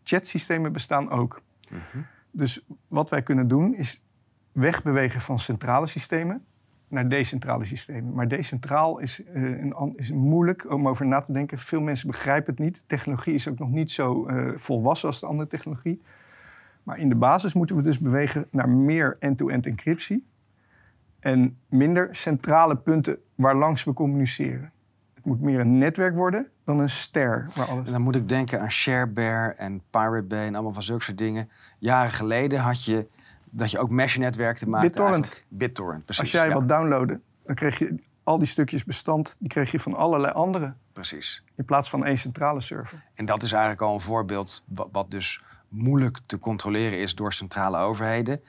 chatsystemen bestaan ook. Mhm. Dus wat wij kunnen doen is wegbewegen van centrale systemen naar decentrale systemen. Maar decentraal is, uh, een, is moeilijk om over na te denken. Veel mensen begrijpen het niet. Technologie is ook nog niet zo uh, volwassen als de andere technologie. Maar in de basis moeten we dus bewegen naar meer end-to-end encryptie. En minder centrale punten waar langs we communiceren. Het moet meer een netwerk worden dan een ster. Waar alles... En dan moet ik denken aan ShareBear en Pirate Bay en allemaal van zulke soort dingen. Jaren geleden had je dat je ook mesh-netwerken maakt. BitTorrent. BitTorrent, precies. Als jij wat downloaden, dan kreeg je al die stukjes bestand, die kreeg je van allerlei andere. Precies. In plaats van één centrale server. En dat is eigenlijk al een voorbeeld wat, wat dus moeilijk te controleren is door centrale overheden.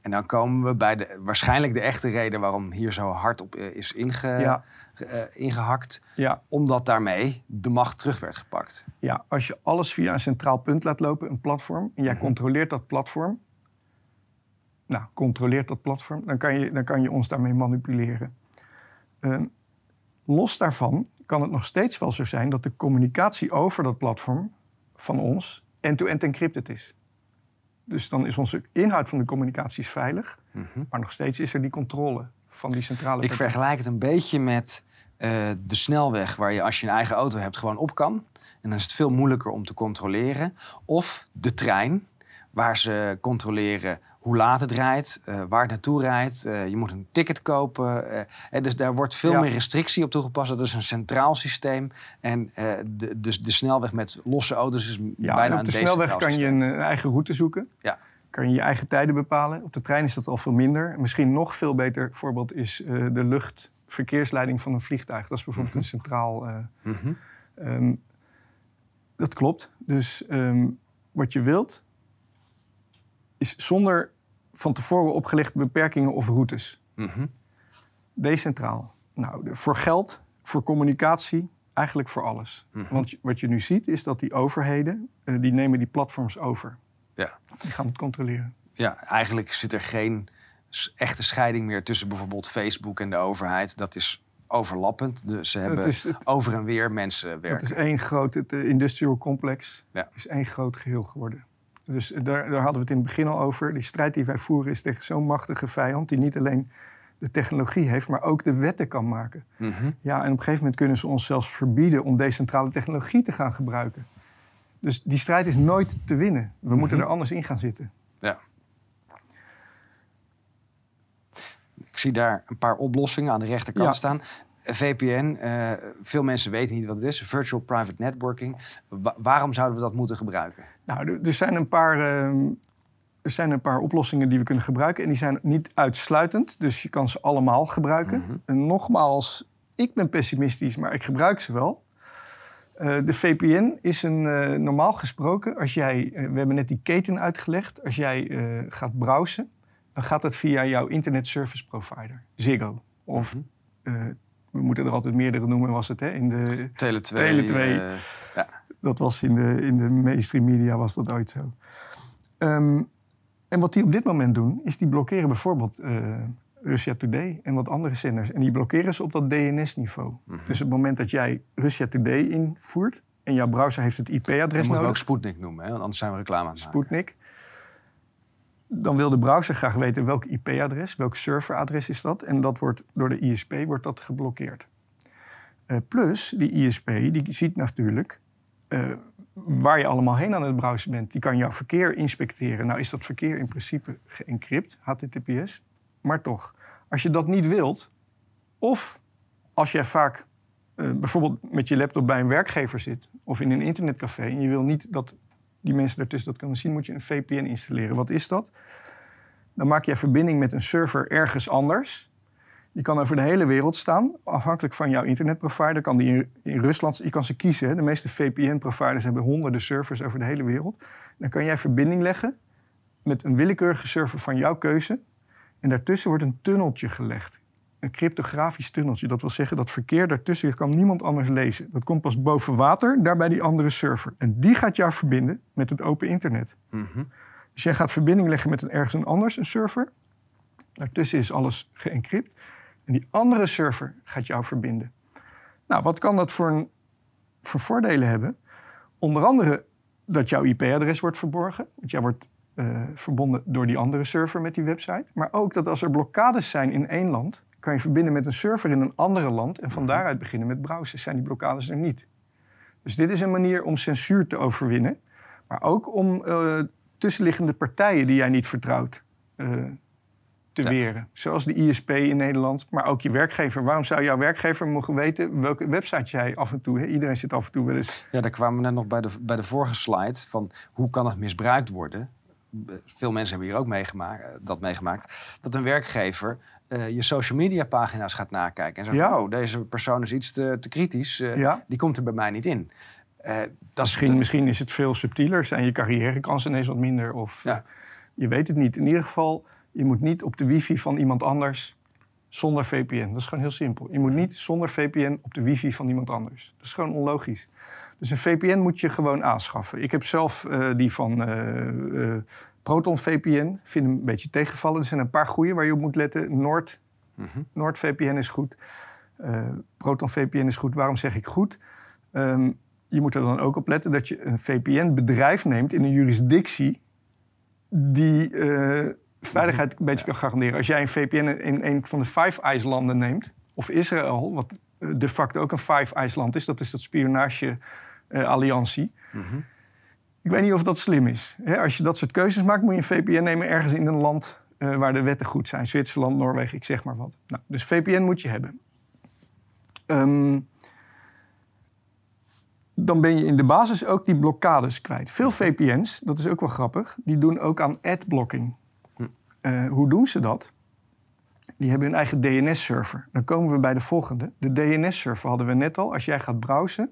En dan komen we bij de, waarschijnlijk de echte reden waarom hier zo hard op eh, is inge, ja. uh, ingehakt. Ja. Omdat daarmee de macht terug werd gepakt. Ja, als je alles via een centraal punt laat lopen, een platform, en jij mhm. controleert dat platform, nou, controleert dat platform, dan kan je, dan kan je ons daarmee manipuleren. Ehm, los daarvan kan het nog steeds wel zo zijn dat de communicatie over dat platform van ons end-to-end encrypted is. Dus dan is onze inhoud van de communicatie veilig, mhm. maar nog steeds is er die controle van die centrale. Ik vergelijk het een beetje met eh, de snelweg waar je als je een eigen auto hebt gewoon op kan. En dan is het veel moeilijker om te controleren. Of de trein, waar ze controleren hoe laat het rijdt, uh, waar het naartoe rijdt. Uh, je moet een ticket kopen. Uh, dus daar wordt veel meer restrictie op toegepast. Dat is een centraal systeem. En de, de, de, snelweg met losse auto's is ja, bijna op de snelweg kan je een eigen route zoeken. Ja. Kan je je eigen tijden bepalen. Op de trein is dat al veel minder. Misschien nog veel beter voorbeeld is de luchtverkeersleiding van een vliegtuig. Dat is bijvoorbeeld een mhm. centraal... Mm um, dat klopt. Dus um, wat je wilt is zonder van tevoren opgelegde beperkingen of routes. Mm Decentraal. Nou, voor geld, voor communicatie, eigenlijk voor alles. Mhm. Want wat je nu ziet is dat die overheden, uh, die nemen die platforms over. Ja. Die gaan het controleren. Ja, eigenlijk zit er geen echte scheiding meer tussen bijvoorbeeld Facebook en de overheid. Dat is overlappend. Dus ze hebben over en weer mensen werken. Het is één groot, het industrial complex ja. is één groot geheel geworden. Dus daar, daar hadden we het in het begin al over. Die strijd die wij voeren is tegen zo'n machtige vijand... die niet alleen de technologie heeft, maar ook de wetten kan maken. Mhm. Ja, en op een gegeven moment kunnen ze ons zelfs verbieden... om decentrale technologie te gaan gebruiken. Dus die strijd is nooit te winnen. We moeten mhm. er anders in gaan zitten. Ja. Ik zie daar een paar oplossingen aan de rechterkant staan. VPN, uh, eh, veel mensen weten niet wat het is. Virtual Private Networking. waarom zouden we dat moeten gebruiken? Nou, er zijn een paar. Ehm, er zijn een paar oplossingen die we kunnen gebruiken. En die zijn niet uitsluitend. Dus je kan ze allemaal gebruiken. Mhm. En nogmaals, ik ben pessimistisch, maar ik gebruik ze wel. Uh, de VPN is een, uh, normaal gesproken, als jij, we hebben net die keten uitgelegd, als jij gaat browsen, dan gaat dat via jouw internet service provider, Ziggo. Of mhm we moeten er altijd meerdere noemen, was het hè? In de Tele 2. Tele 2. Uh, ja. Dat was in de, in de mainstream media was dat ooit zo. Um, en wat die op dit moment doen, is die blokkeren bijvoorbeeld uh, Russia Today en wat andere zenders. En die blokkeren ze op dat DNS-niveau. Mhm. Dus op het moment dat jij Russia Today invoert en jouw browser heeft het IP-adres moeten we ook nodig, Sputnik noemen, hè? want anders zijn we reclame aan het maken. Sputnik, dan wil de browser graag weten welk IP-adres, welk serveradres is dat. En dat wordt door de ISP wordt dat geblokkeerd. Eh, plus, die ISP die ziet natuurlijk eh, waar je allemaal heen aan het browsen bent. Die kan jouw verkeer inspecteren. Nou is dat verkeer in principe geëncrypt, HTTPS. Maar toch, als je dat niet wilt, of als jij vaak eh, bijvoorbeeld met je laptop bij een werkgever zit of in een internetcafé en je wil niet dat die mensen daartussen dat kunnen zien, moet je een VPN installeren. Wat is dat? Dan maak je verbinding met een server ergens anders. Die kan over de hele wereld staan, afhankelijk van jouw internetprovider. Kan die in, in Rusland, je kan ze kiezen. Hè. De meeste VPN-providers hebben honderden servers over de hele wereld. Dan kan jij verbinding leggen met een willekeurige server van jouw keuze. En daartussen wordt een tunneltje gelegd. Een cryptografisch tunneltje. Dat wil zeggen dat verkeer daartussen kan niemand anders lezen. Dat komt pas boven water, daar bij die andere server. En die gaat jou verbinden met het open internet. Mhm. Dus jij gaat verbinding leggen met een ergens een anders, een server. Daartussen is alles geëncrypt. En die andere server gaat jou verbinden. Nou, wat kan dat voor, een, voor voordelen hebben? Onder andere dat jouw IP-adres wordt verborgen. Want jij wordt eh, verbonden door die andere server met die website. Maar ook dat als er blokkades zijn in één land... kan je verbinden met een server in een andere land... en van daaruit beginnen met browsen. Zijn die blokkades er niet. Dus dit is een manier om censuur te overwinnen. Maar ook om eh, tussenliggende partijen die jij niet vertrouwt eh, te weren. Zoals de ISP in Nederland, maar ook je werkgever. Waarom zou jouw werkgever mogen weten welke website jij af en toe... Hè? Iedereen zit af en toe wel eens... Ja, daar kwamen we net nog bij de, bij de vorige slide van hoe kan het misbruikt worden. Veel mensen hebben hier ook meegemaakt, eh, dat meegemaakt. Dat een werkgever eh, je social media pagina's gaat nakijken. En zegt, Ja. oh, deze persoon is iets te, te kritisch. eh, Ja. Die komt er bij mij niet in. Dat is Misschien, misschien is het veel subtieler, zijn je carrièrekansen ineens wat minder. Of Ja. je weet het niet. In ieder geval, je moet niet op de wifi van iemand anders zonder VPN. Dat is gewoon heel simpel. Je moet niet zonder VPN op de wifi van iemand anders. Dat is gewoon onlogisch. Dus een VPN moet je gewoon aanschaffen. Ik heb zelf eh, die van eh, eh, Proton VPN. Vind hem een beetje tegenvallen. Er zijn een paar goede waar je op moet letten. Noord, Mhm. NordVPN is goed. Proton VPN is goed. Waarom zeg ik goed? Ehm, je moet er dan ook op letten dat je een VPN-bedrijf neemt in een jurisdictie die veiligheid een beetje kan garanderen. Als jij een VPN in een van de Five Eyes landen neemt, of Israël, wat de facto ook een Five Eyes land is, dat is dat spionage-alliantie. Mhm. Ik weet niet of dat slim is. Als je dat soort keuzes maakt, moet je een VPN nemen ergens in een land eh, waar de wetten goed zijn. Zwitserland, Noorwegen, ik zeg maar wat. Nou, dus VPN moet je hebben. Ehm, dan ben je in de basis ook die blokkades kwijt. Veel VPN's, dat is ook wel grappig, die doen ook aan adblocking. Eh, hoe doen ze dat? Die hebben hun eigen DNS-server. Dan komen we bij de volgende. De DNS-server hadden we net al. Als jij gaat browsen,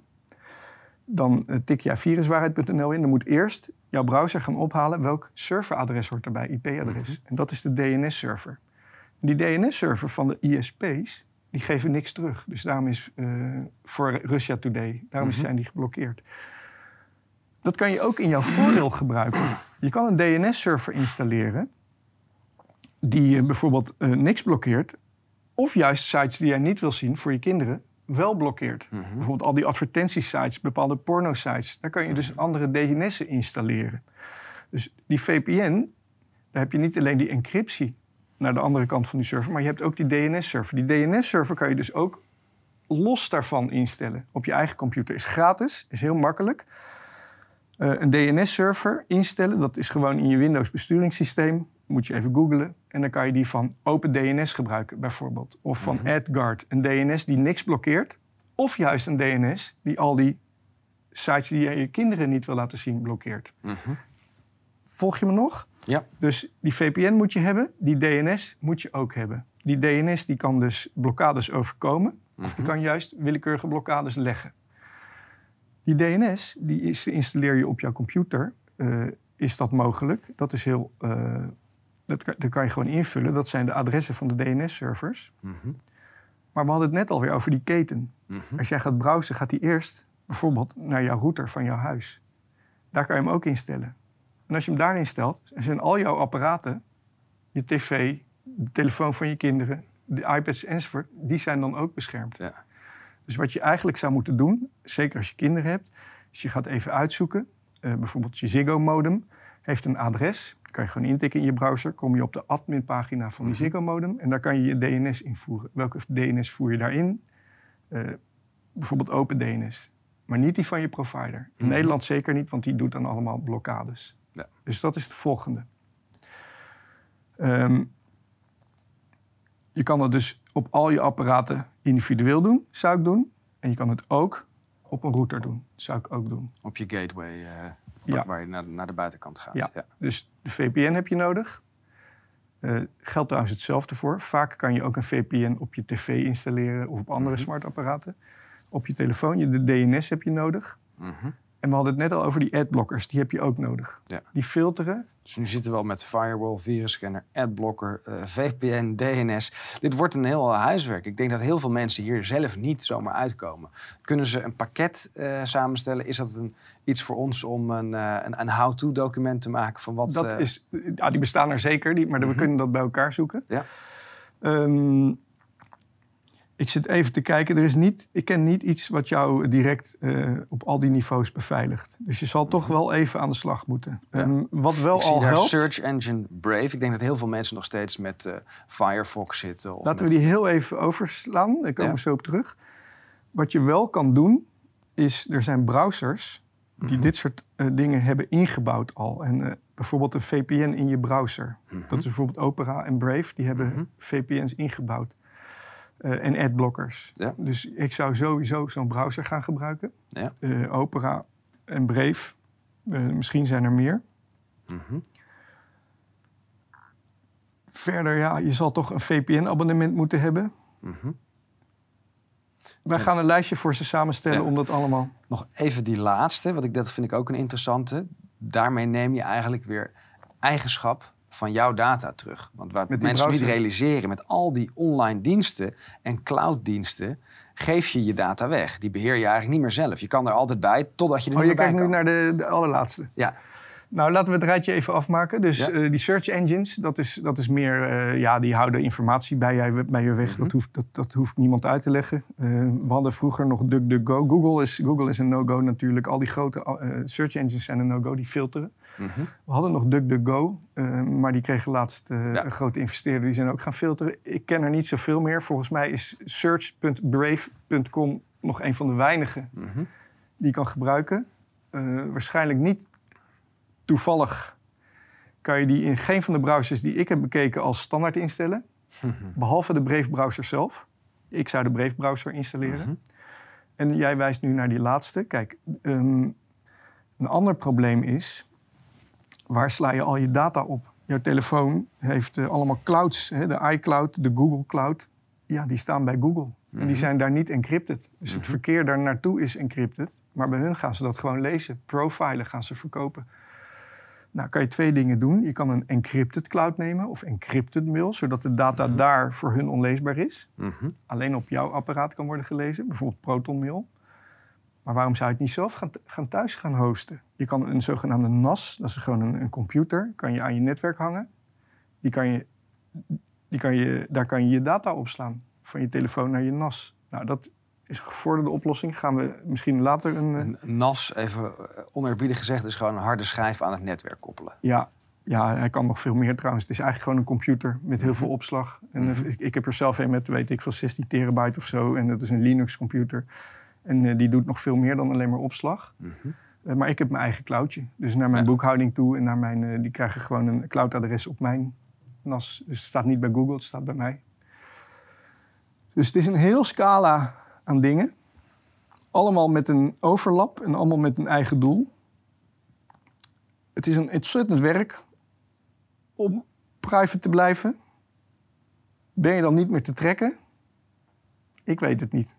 dan eh, tik jij viruswaarheid.nl in. Dan moet eerst jouw browser gaan ophalen welk serveradres hoort erbij, IP-adres. En dat is de DNS-server. Die DNS-server van de ISP's, die geven niks terug. Dus daarom is eh, voor Russia Today, daarom Mhm. zijn die geblokkeerd. Dat kan je ook in jouw voordeel gebruiken. Je kan een DNS-server installeren die bijvoorbeeld eh, niks blokkeert, of juist sites die jij niet wil zien voor je kinderen wel blokkeert. Mhm. Bijvoorbeeld al die advertentiesites, bepaalde porno-sites. Daar kan je dus andere DNS'en installeren. Dus die VPN, daar heb je niet alleen die encryptie naar de andere kant van die server, maar je hebt ook die DNS-server. Die DNS-server kan je dus ook los daarvan instellen op je eigen computer. Is gratis, is heel makkelijk. Eh, een DNS-server instellen, dat is gewoon in je Windows besturingssysteem. Moet je even googlen. En dan kan je die van OpenDNS gebruiken, bijvoorbeeld. Of van AdGuard, een DNS die niks blokkeert. Of juist een DNS die al die sites die je je kinderen niet wil laten zien blokkeert. Mhm. Volg je me nog? Ja. Dus die VPN moet je hebben, die DNS moet je ook hebben. Die DNS die kan dus blokkades overkomen, of die Mhm. kan juist willekeurige blokkades leggen. Die DNS die installeer je op jouw computer. Eh, is dat mogelijk? Dat is heel. eh, dat, kan, dat kan je gewoon invullen. Dat zijn de adressen van de DNS-servers. Mhm. Maar we hadden het net alweer over die keten. Mhm. Als jij gaat browsen, gaat die eerst bijvoorbeeld naar jouw router van jouw huis. Daar kan je hem ook instellen. En als je hem daarin stelt, zijn al jouw apparaten, je tv, de telefoon van je kinderen, de iPads enzovoort, die zijn dan ook beschermd. Ja. Dus wat je eigenlijk zou moeten doen, zeker als je kinderen hebt, is je gaat even uitzoeken. eh, bijvoorbeeld je Ziggo-modem heeft een adres. Kan je gewoon intikken in je browser. Kom je op de adminpagina van die Mhm. Ziggo-modem. En daar kan je je DNS invoeren. Welke DNS voer je daarin? Eh, bijvoorbeeld open DNS. Maar niet die van je provider. In Mhm. Nederland zeker niet, want die doet dan allemaal blokkades. Ja. Dus dat is de volgende. Ehm, je kan dat dus op al je apparaten individueel doen, zou ik doen. En je kan het ook op een router doen, zou ik ook doen. Op je gateway, eh, Ja. waar- je naar, naar de buitenkant gaat. Ja. Ja. Dus de VPN heb je nodig. Eh geldt trouwens hetzelfde voor. Vaak kan je ook een VPN op je tv installeren of op andere Mhm. smartapparaten. Op je telefoon, je, de DNS heb je nodig. Mhm. En we hadden het net al over die adblockers, die heb je ook nodig. Ja. Die filteren. Dus nu zitten we al met firewall, virusscanner, adblocker, eh, VPN, DNS. Dit wordt een heel huiswerk. Ik denk dat heel veel mensen hier zelf niet zomaar uitkomen. Kunnen ze een pakket eh, samenstellen? Is dat een, iets voor ons om een, eh, een, een how-to document te maken van wat... Dat is, ja, die bestaan er zeker, die, maar we Mhm. kunnen dat bij elkaar zoeken. Ja. Ehm, ik zit even te kijken. Er is niet, ik ken niet iets wat jou direct eh, op al die niveaus beveiligt. Dus je zal toch wel even aan de slag moeten. Ja. Ehm, wat wel ik al helpt. Search Engine Brave. Ik denk dat heel veel mensen nog steeds met eh, Firefox zitten. Of Laten met- we die heel even overslaan. Daar komen Ja. we zo op terug. Wat je wel kan doen, is er zijn browsers die Mhm. dit soort eh, dingen hebben ingebouwd al. En bijvoorbeeld een VPN in je browser. Mhm. Dat is bijvoorbeeld Opera en Brave. Die hebben Mhm. VPN's ingebouwd. Eh, en adblockers. Ja. Dus ik zou sowieso zo'n browser gaan gebruiken. Ja. Eh, Opera en Brave. Eh, misschien zijn er meer. Mhm. Verder, ja, je zal toch een VPN-abonnement moeten hebben. Mhm. Wij gaan een lijstje voor ze samenstellen Ja. om dat allemaal... Nog even die laatste, want ik, dat vind ik ook een interessante. Daarmee neem je eigenlijk weer eigenschap van jouw data terug. Want wat mensen niet realiseren, met al die online diensten en clouddiensten, geef je je data weg. Die beheer je eigenlijk niet meer zelf. Je kan er altijd bij, totdat je er Oh, niet je meer bij kijkt nu kan. naar de, de allerlaatste. Ja, Nou, laten we het rijtje even afmaken. Dus Ja. eh, die search engines, dat is, dat is meer... eh, ja, die houden informatie bij, jij, bij je weg. Mhm. dat, hoeft, dat, dat hoeft niemand uit te leggen. Eh, we hadden vroeger nog DuckDuckGo. Google is, Google is een no-go natuurlijk. Al die grote search engines zijn een no-go, die filteren. Mhm. We hadden nog DuckDuckGo, maar die kregen laatst Ja. een grote investeerder. Die zijn ook gaan filteren. Ik ken er niet zoveel meer. Volgens mij is search.brave.com nog een van de weinige Mhm. die je kan gebruiken. Waarschijnlijk niet toevallig kan je die in geen van de browsers die ik heb bekeken als standaard instellen. Behalve de Brave browser zelf. Ik zou de Brave browser installeren. Mhm. En jij wijst nu naar die laatste. Kijk, ehm, een ander probleem is... waar sla je al je data op? Jouw telefoon heeft eh, allemaal clouds. Hè? De iCloud, de Google Cloud. Ja, die staan bij Google. En die Mhm. zijn daar niet encrypted. Dus het Mhm. verkeer daar naartoe is encrypted. Maar bij hun gaan ze dat gewoon lezen. Profilen gaan ze verkopen. Nou, kan je twee dingen doen. Je kan een encrypted cloud nemen of encrypted mail... zodat de data Mhm. daar voor hun onleesbaar is Mhm. alleen op jouw apparaat kan worden gelezen, bijvoorbeeld ProtonMail. Maar waarom zou je het niet zelf gaan, gaan thuis gaan hosten? Je kan een zogenaamde NAS, dat is gewoon een, een computer, kan je aan je netwerk hangen. Die kan je, die kan je, daar kan je je data opslaan, van je telefoon naar je NAS. Nou, dat is een gevorderde oplossing. Gaan we misschien later een... eh, Een NAS, even eh, oneerbiedig gezegd, is gewoon een harde schijf aan het netwerk koppelen. Ja, ja, hij kan nog veel meer trouwens. Het is eigenlijk gewoon een computer met heel Mhm. veel opslag. En eh, Mhm. ik, ik heb er zelf een met, weet ik veel, 16 terabyte of zo. En dat is een Linux-computer. En eh, die doet nog veel meer dan alleen maar opslag. Mhm. Eh, maar ik heb mijn eigen cloudje. Dus naar mijn Ja. boekhouding toe en naar mijn... eh, die krijgen gewoon een cloudadres op mijn NAS. Dus het staat niet bij Google, het staat bij mij. Dus het is een heel scala aan dingen. Allemaal met een overlap en allemaal met een eigen doel. Het is een ontzettend werk om private te blijven. Ben je dan niet meer te trekken? Ik weet het niet.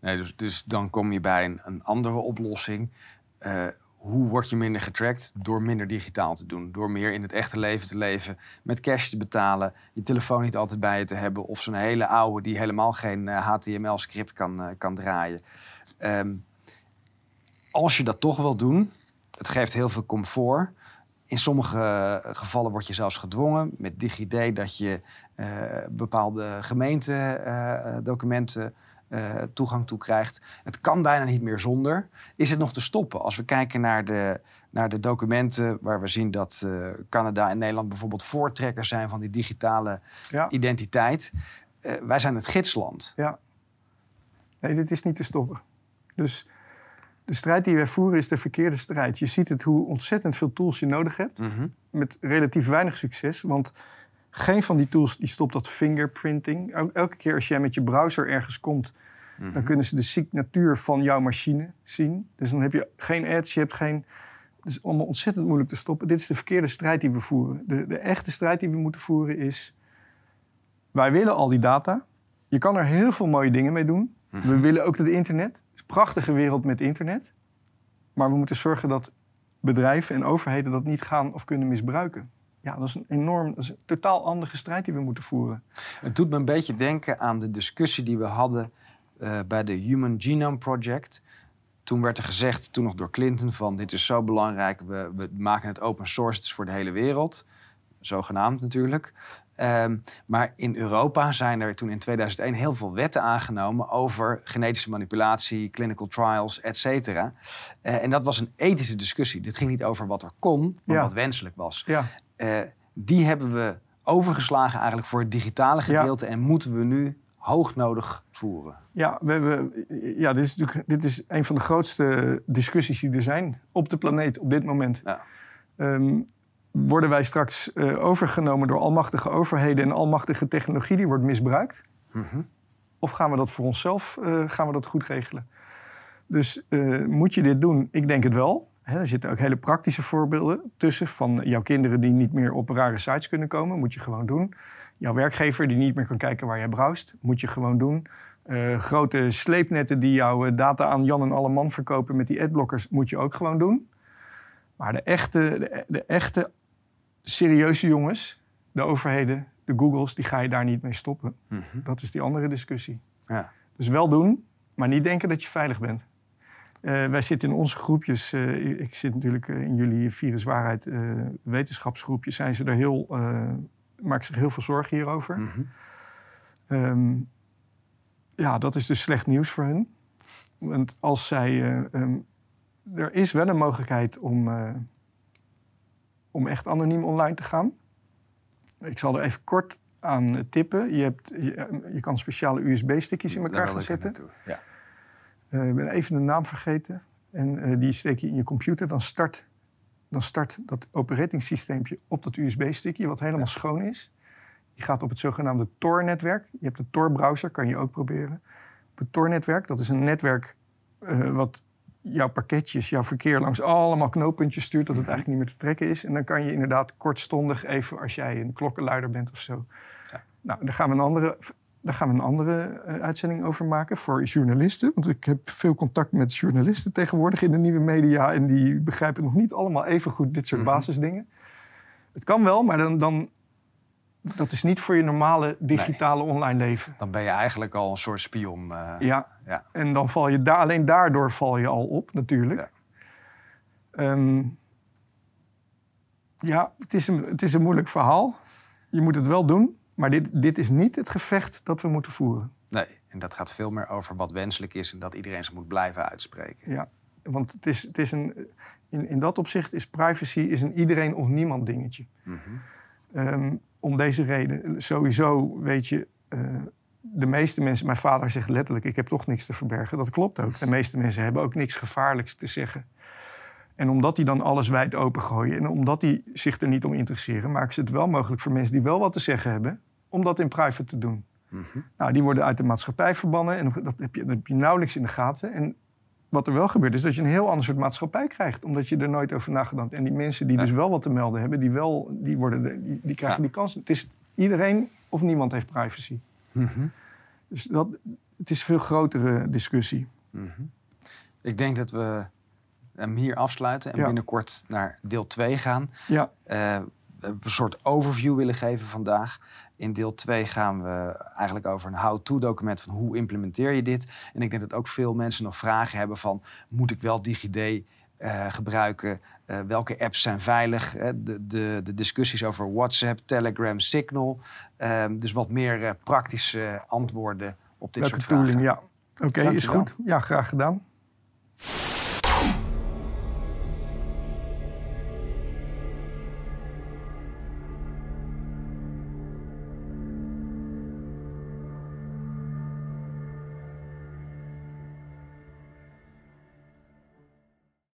Nee, dus, dus dan kom je bij een, een andere oplossing. Eh, hoe word je minder getrackt? Door minder digitaal te doen. Door meer in het echte leven te leven. Met cash te betalen. Je telefoon niet altijd bij je te hebben. Of zo'n hele oude die helemaal geen eh, HTML-script kan, eh, kan draaien. Ehm, als je dat toch wil doen, het geeft heel veel comfort. in sommige gevallen word je zelfs gedwongen met DigiD dat je bepaalde gemeentedocumenten uh, toegang toe krijgt. Het kan bijna niet meer zonder. Is het nog te stoppen? Als we kijken naar de, naar de documenten waar we zien dat uh, Canada en Nederland bijvoorbeeld voortrekkers zijn van die digitale ja. identiteit. Uh, wij zijn het gidsland. Ja. Nee, dit is niet te stoppen. Dus de strijd die wij voeren is de verkeerde strijd. Je ziet het hoe ontzettend veel tools je nodig hebt. Mm -hmm. Met relatief weinig succes. Want geen van die tools die stopt dat fingerprinting. Elke keer als jij met je browser ergens komt, dan mhm. kunnen ze de signatuur van jouw machine zien. Dus dan heb je geen ads, je hebt geen. Het is allemaal ontzettend moeilijk te stoppen. Dit is de verkeerde strijd die we voeren. De, de echte strijd die we moeten voeren is. Wij willen al die data. Je kan er heel veel mooie dingen mee doen. Mhm. We willen ook het internet. Het is een prachtige wereld met internet. Maar we moeten zorgen dat bedrijven en overheden dat niet gaan of kunnen misbruiken. Ja, dat is een enorm, dat is een totaal andere strijd die we moeten voeren. Het doet me een beetje denken aan de discussie die we hadden uh, bij de Human Genome Project. Toen werd er gezegd, toen nog door Clinton, van dit is zo belangrijk, we, we maken het open source, het is voor de hele wereld. Zogenaamd natuurlijk. Um, maar in Europa zijn er toen in 2001 heel veel wetten aangenomen over genetische manipulatie, clinical trials, et cetera. Uh, en dat was een ethische discussie. Dit ging niet over wat er kon, maar wat wenselijk was. Ja. Uh, die hebben we overgeslagen eigenlijk voor het digitale gedeelte en moeten we nu hoognodig voeren. Ja, we hebben, ja dit, is natuurlijk, dit is een van de grootste discussies die er zijn op de planeet op dit moment. Ja. Um, worden wij straks uh, overgenomen door almachtige overheden en almachtige technologie die wordt misbruikt? Mm -hmm. Of gaan we dat voor onszelf uh, gaan we dat goed regelen? Dus uh, moet je dit doen? Ik denk het wel. He, er zitten ook hele praktische voorbeelden tussen van jouw kinderen die niet meer op rare sites kunnen komen. Moet je gewoon doen. Jouw werkgever die niet meer kan kijken waar jij browst. Moet je gewoon doen. Uh, grote sleepnetten die jouw data aan Jan en alle man verkopen met die adblockers. Moet je ook gewoon doen. Maar de echte, de, de echte serieuze jongens, de overheden, de Googles, die ga je daar niet mee stoppen. Mm -hmm. Dat is die andere discussie. Ja. Dus wel doen, maar niet denken dat je veilig bent. Uh, wij zitten in onze groepjes, uh, ik zit natuurlijk in jullie viruswaarheid wetenschapsgroepjes, zijn ze er heel, maken zich heel veel zorgen hierover. Mm -hmm. um, ja, dat is dus slecht nieuws voor hen. Want als zij, um, er is wel een mogelijkheid om om echt anoniem online te gaan. Ik zal er even kort aan tippen. Je, hebt, je, kan speciale USB-stickjes in elkaar gaan zetten. Ja. Uh, ik ben even de naam vergeten. En die steek je in je computer. Dan start, dan start dat operatingsysteempje op dat USB-stickje, wat helemaal schoon is. Je gaat op het zogenaamde Tor-netwerk. Je hebt een Tor-browser, kan je ook proberen. Op het Tor-netwerk, dat is een netwerk uh, wat jouw pakketjes, jouw verkeer langs allemaal knooppuntjes stuurt, dat het eigenlijk niet meer te trekken is. En dan kan je inderdaad kortstondig even, als jij een klokkenluider bent of zo. Ja. Nou, daar gaan we een andere, daar gaan we een andere uh, uitzending over maken voor journalisten. Want ik heb veel contact met journalisten tegenwoordig in de nieuwe media. En die begrijpen nog niet allemaal even goed dit soort mm basisdingen. Het kan wel, maar dan, dan dat is niet voor je normale digitale online leven. Dan ben je eigenlijk al een soort spion. Uh, ja. ja, en dan val je daar, alleen daardoor val je al op, natuurlijk. Ja, um, ja het, is een, het is een moeilijk verhaal. Je moet het wel doen, maar dit, dit is niet het gevecht dat we moeten voeren. Nee, en dat gaat veel meer over wat wenselijk is en dat iedereen ze moet blijven uitspreken. Ja, want het is, het is een, in, in dat opzicht is privacy is een iedereen of niemand dingetje. Mm -hmm om deze reden. Sowieso weet je, uh, de meeste mensen, mijn vader zegt letterlijk: Ik heb toch niks te verbergen. Dat klopt ook. De meeste mensen hebben ook niks gevaarlijks te zeggen. En omdat die dan alles wijd open gooien en omdat die zich er niet om interesseren, maken ze het wel mogelijk voor mensen die wel wat te zeggen hebben, om dat in private te doen. Mm -hmm. Nou, die worden uit de maatschappij verbannen en dat heb, je, dat heb je nauwelijks in de gaten. En wat er wel gebeurt, is dat je een heel ander soort maatschappij krijgt. Omdat je er nooit over nagedacht En die mensen die dus wel wat te melden hebben, die, wel, die, worden die, die krijgen die kans. Het is iedereen of niemand heeft privacy. Mm Dus dat, het is een veel grotere discussie. Mm Ik denk dat we hem hier afsluiten en binnenkort naar deel 2 gaan. Ja. Uh, een soort overview willen geven vandaag. In deel 2 gaan we eigenlijk over een how-to document van hoe implementeer je dit. En ik denk dat ook veel mensen nog vragen hebben van moet ik wel DigiD eh, gebruiken? Eh, welke apps zijn veilig? Eh, de, de, de, discussies over WhatsApp, Telegram, Signal. Ehm, dus wat meer praktische antwoorden op dit welke soort tooling, vragen. Ja, oké, is goed. Ja, graag gedaan.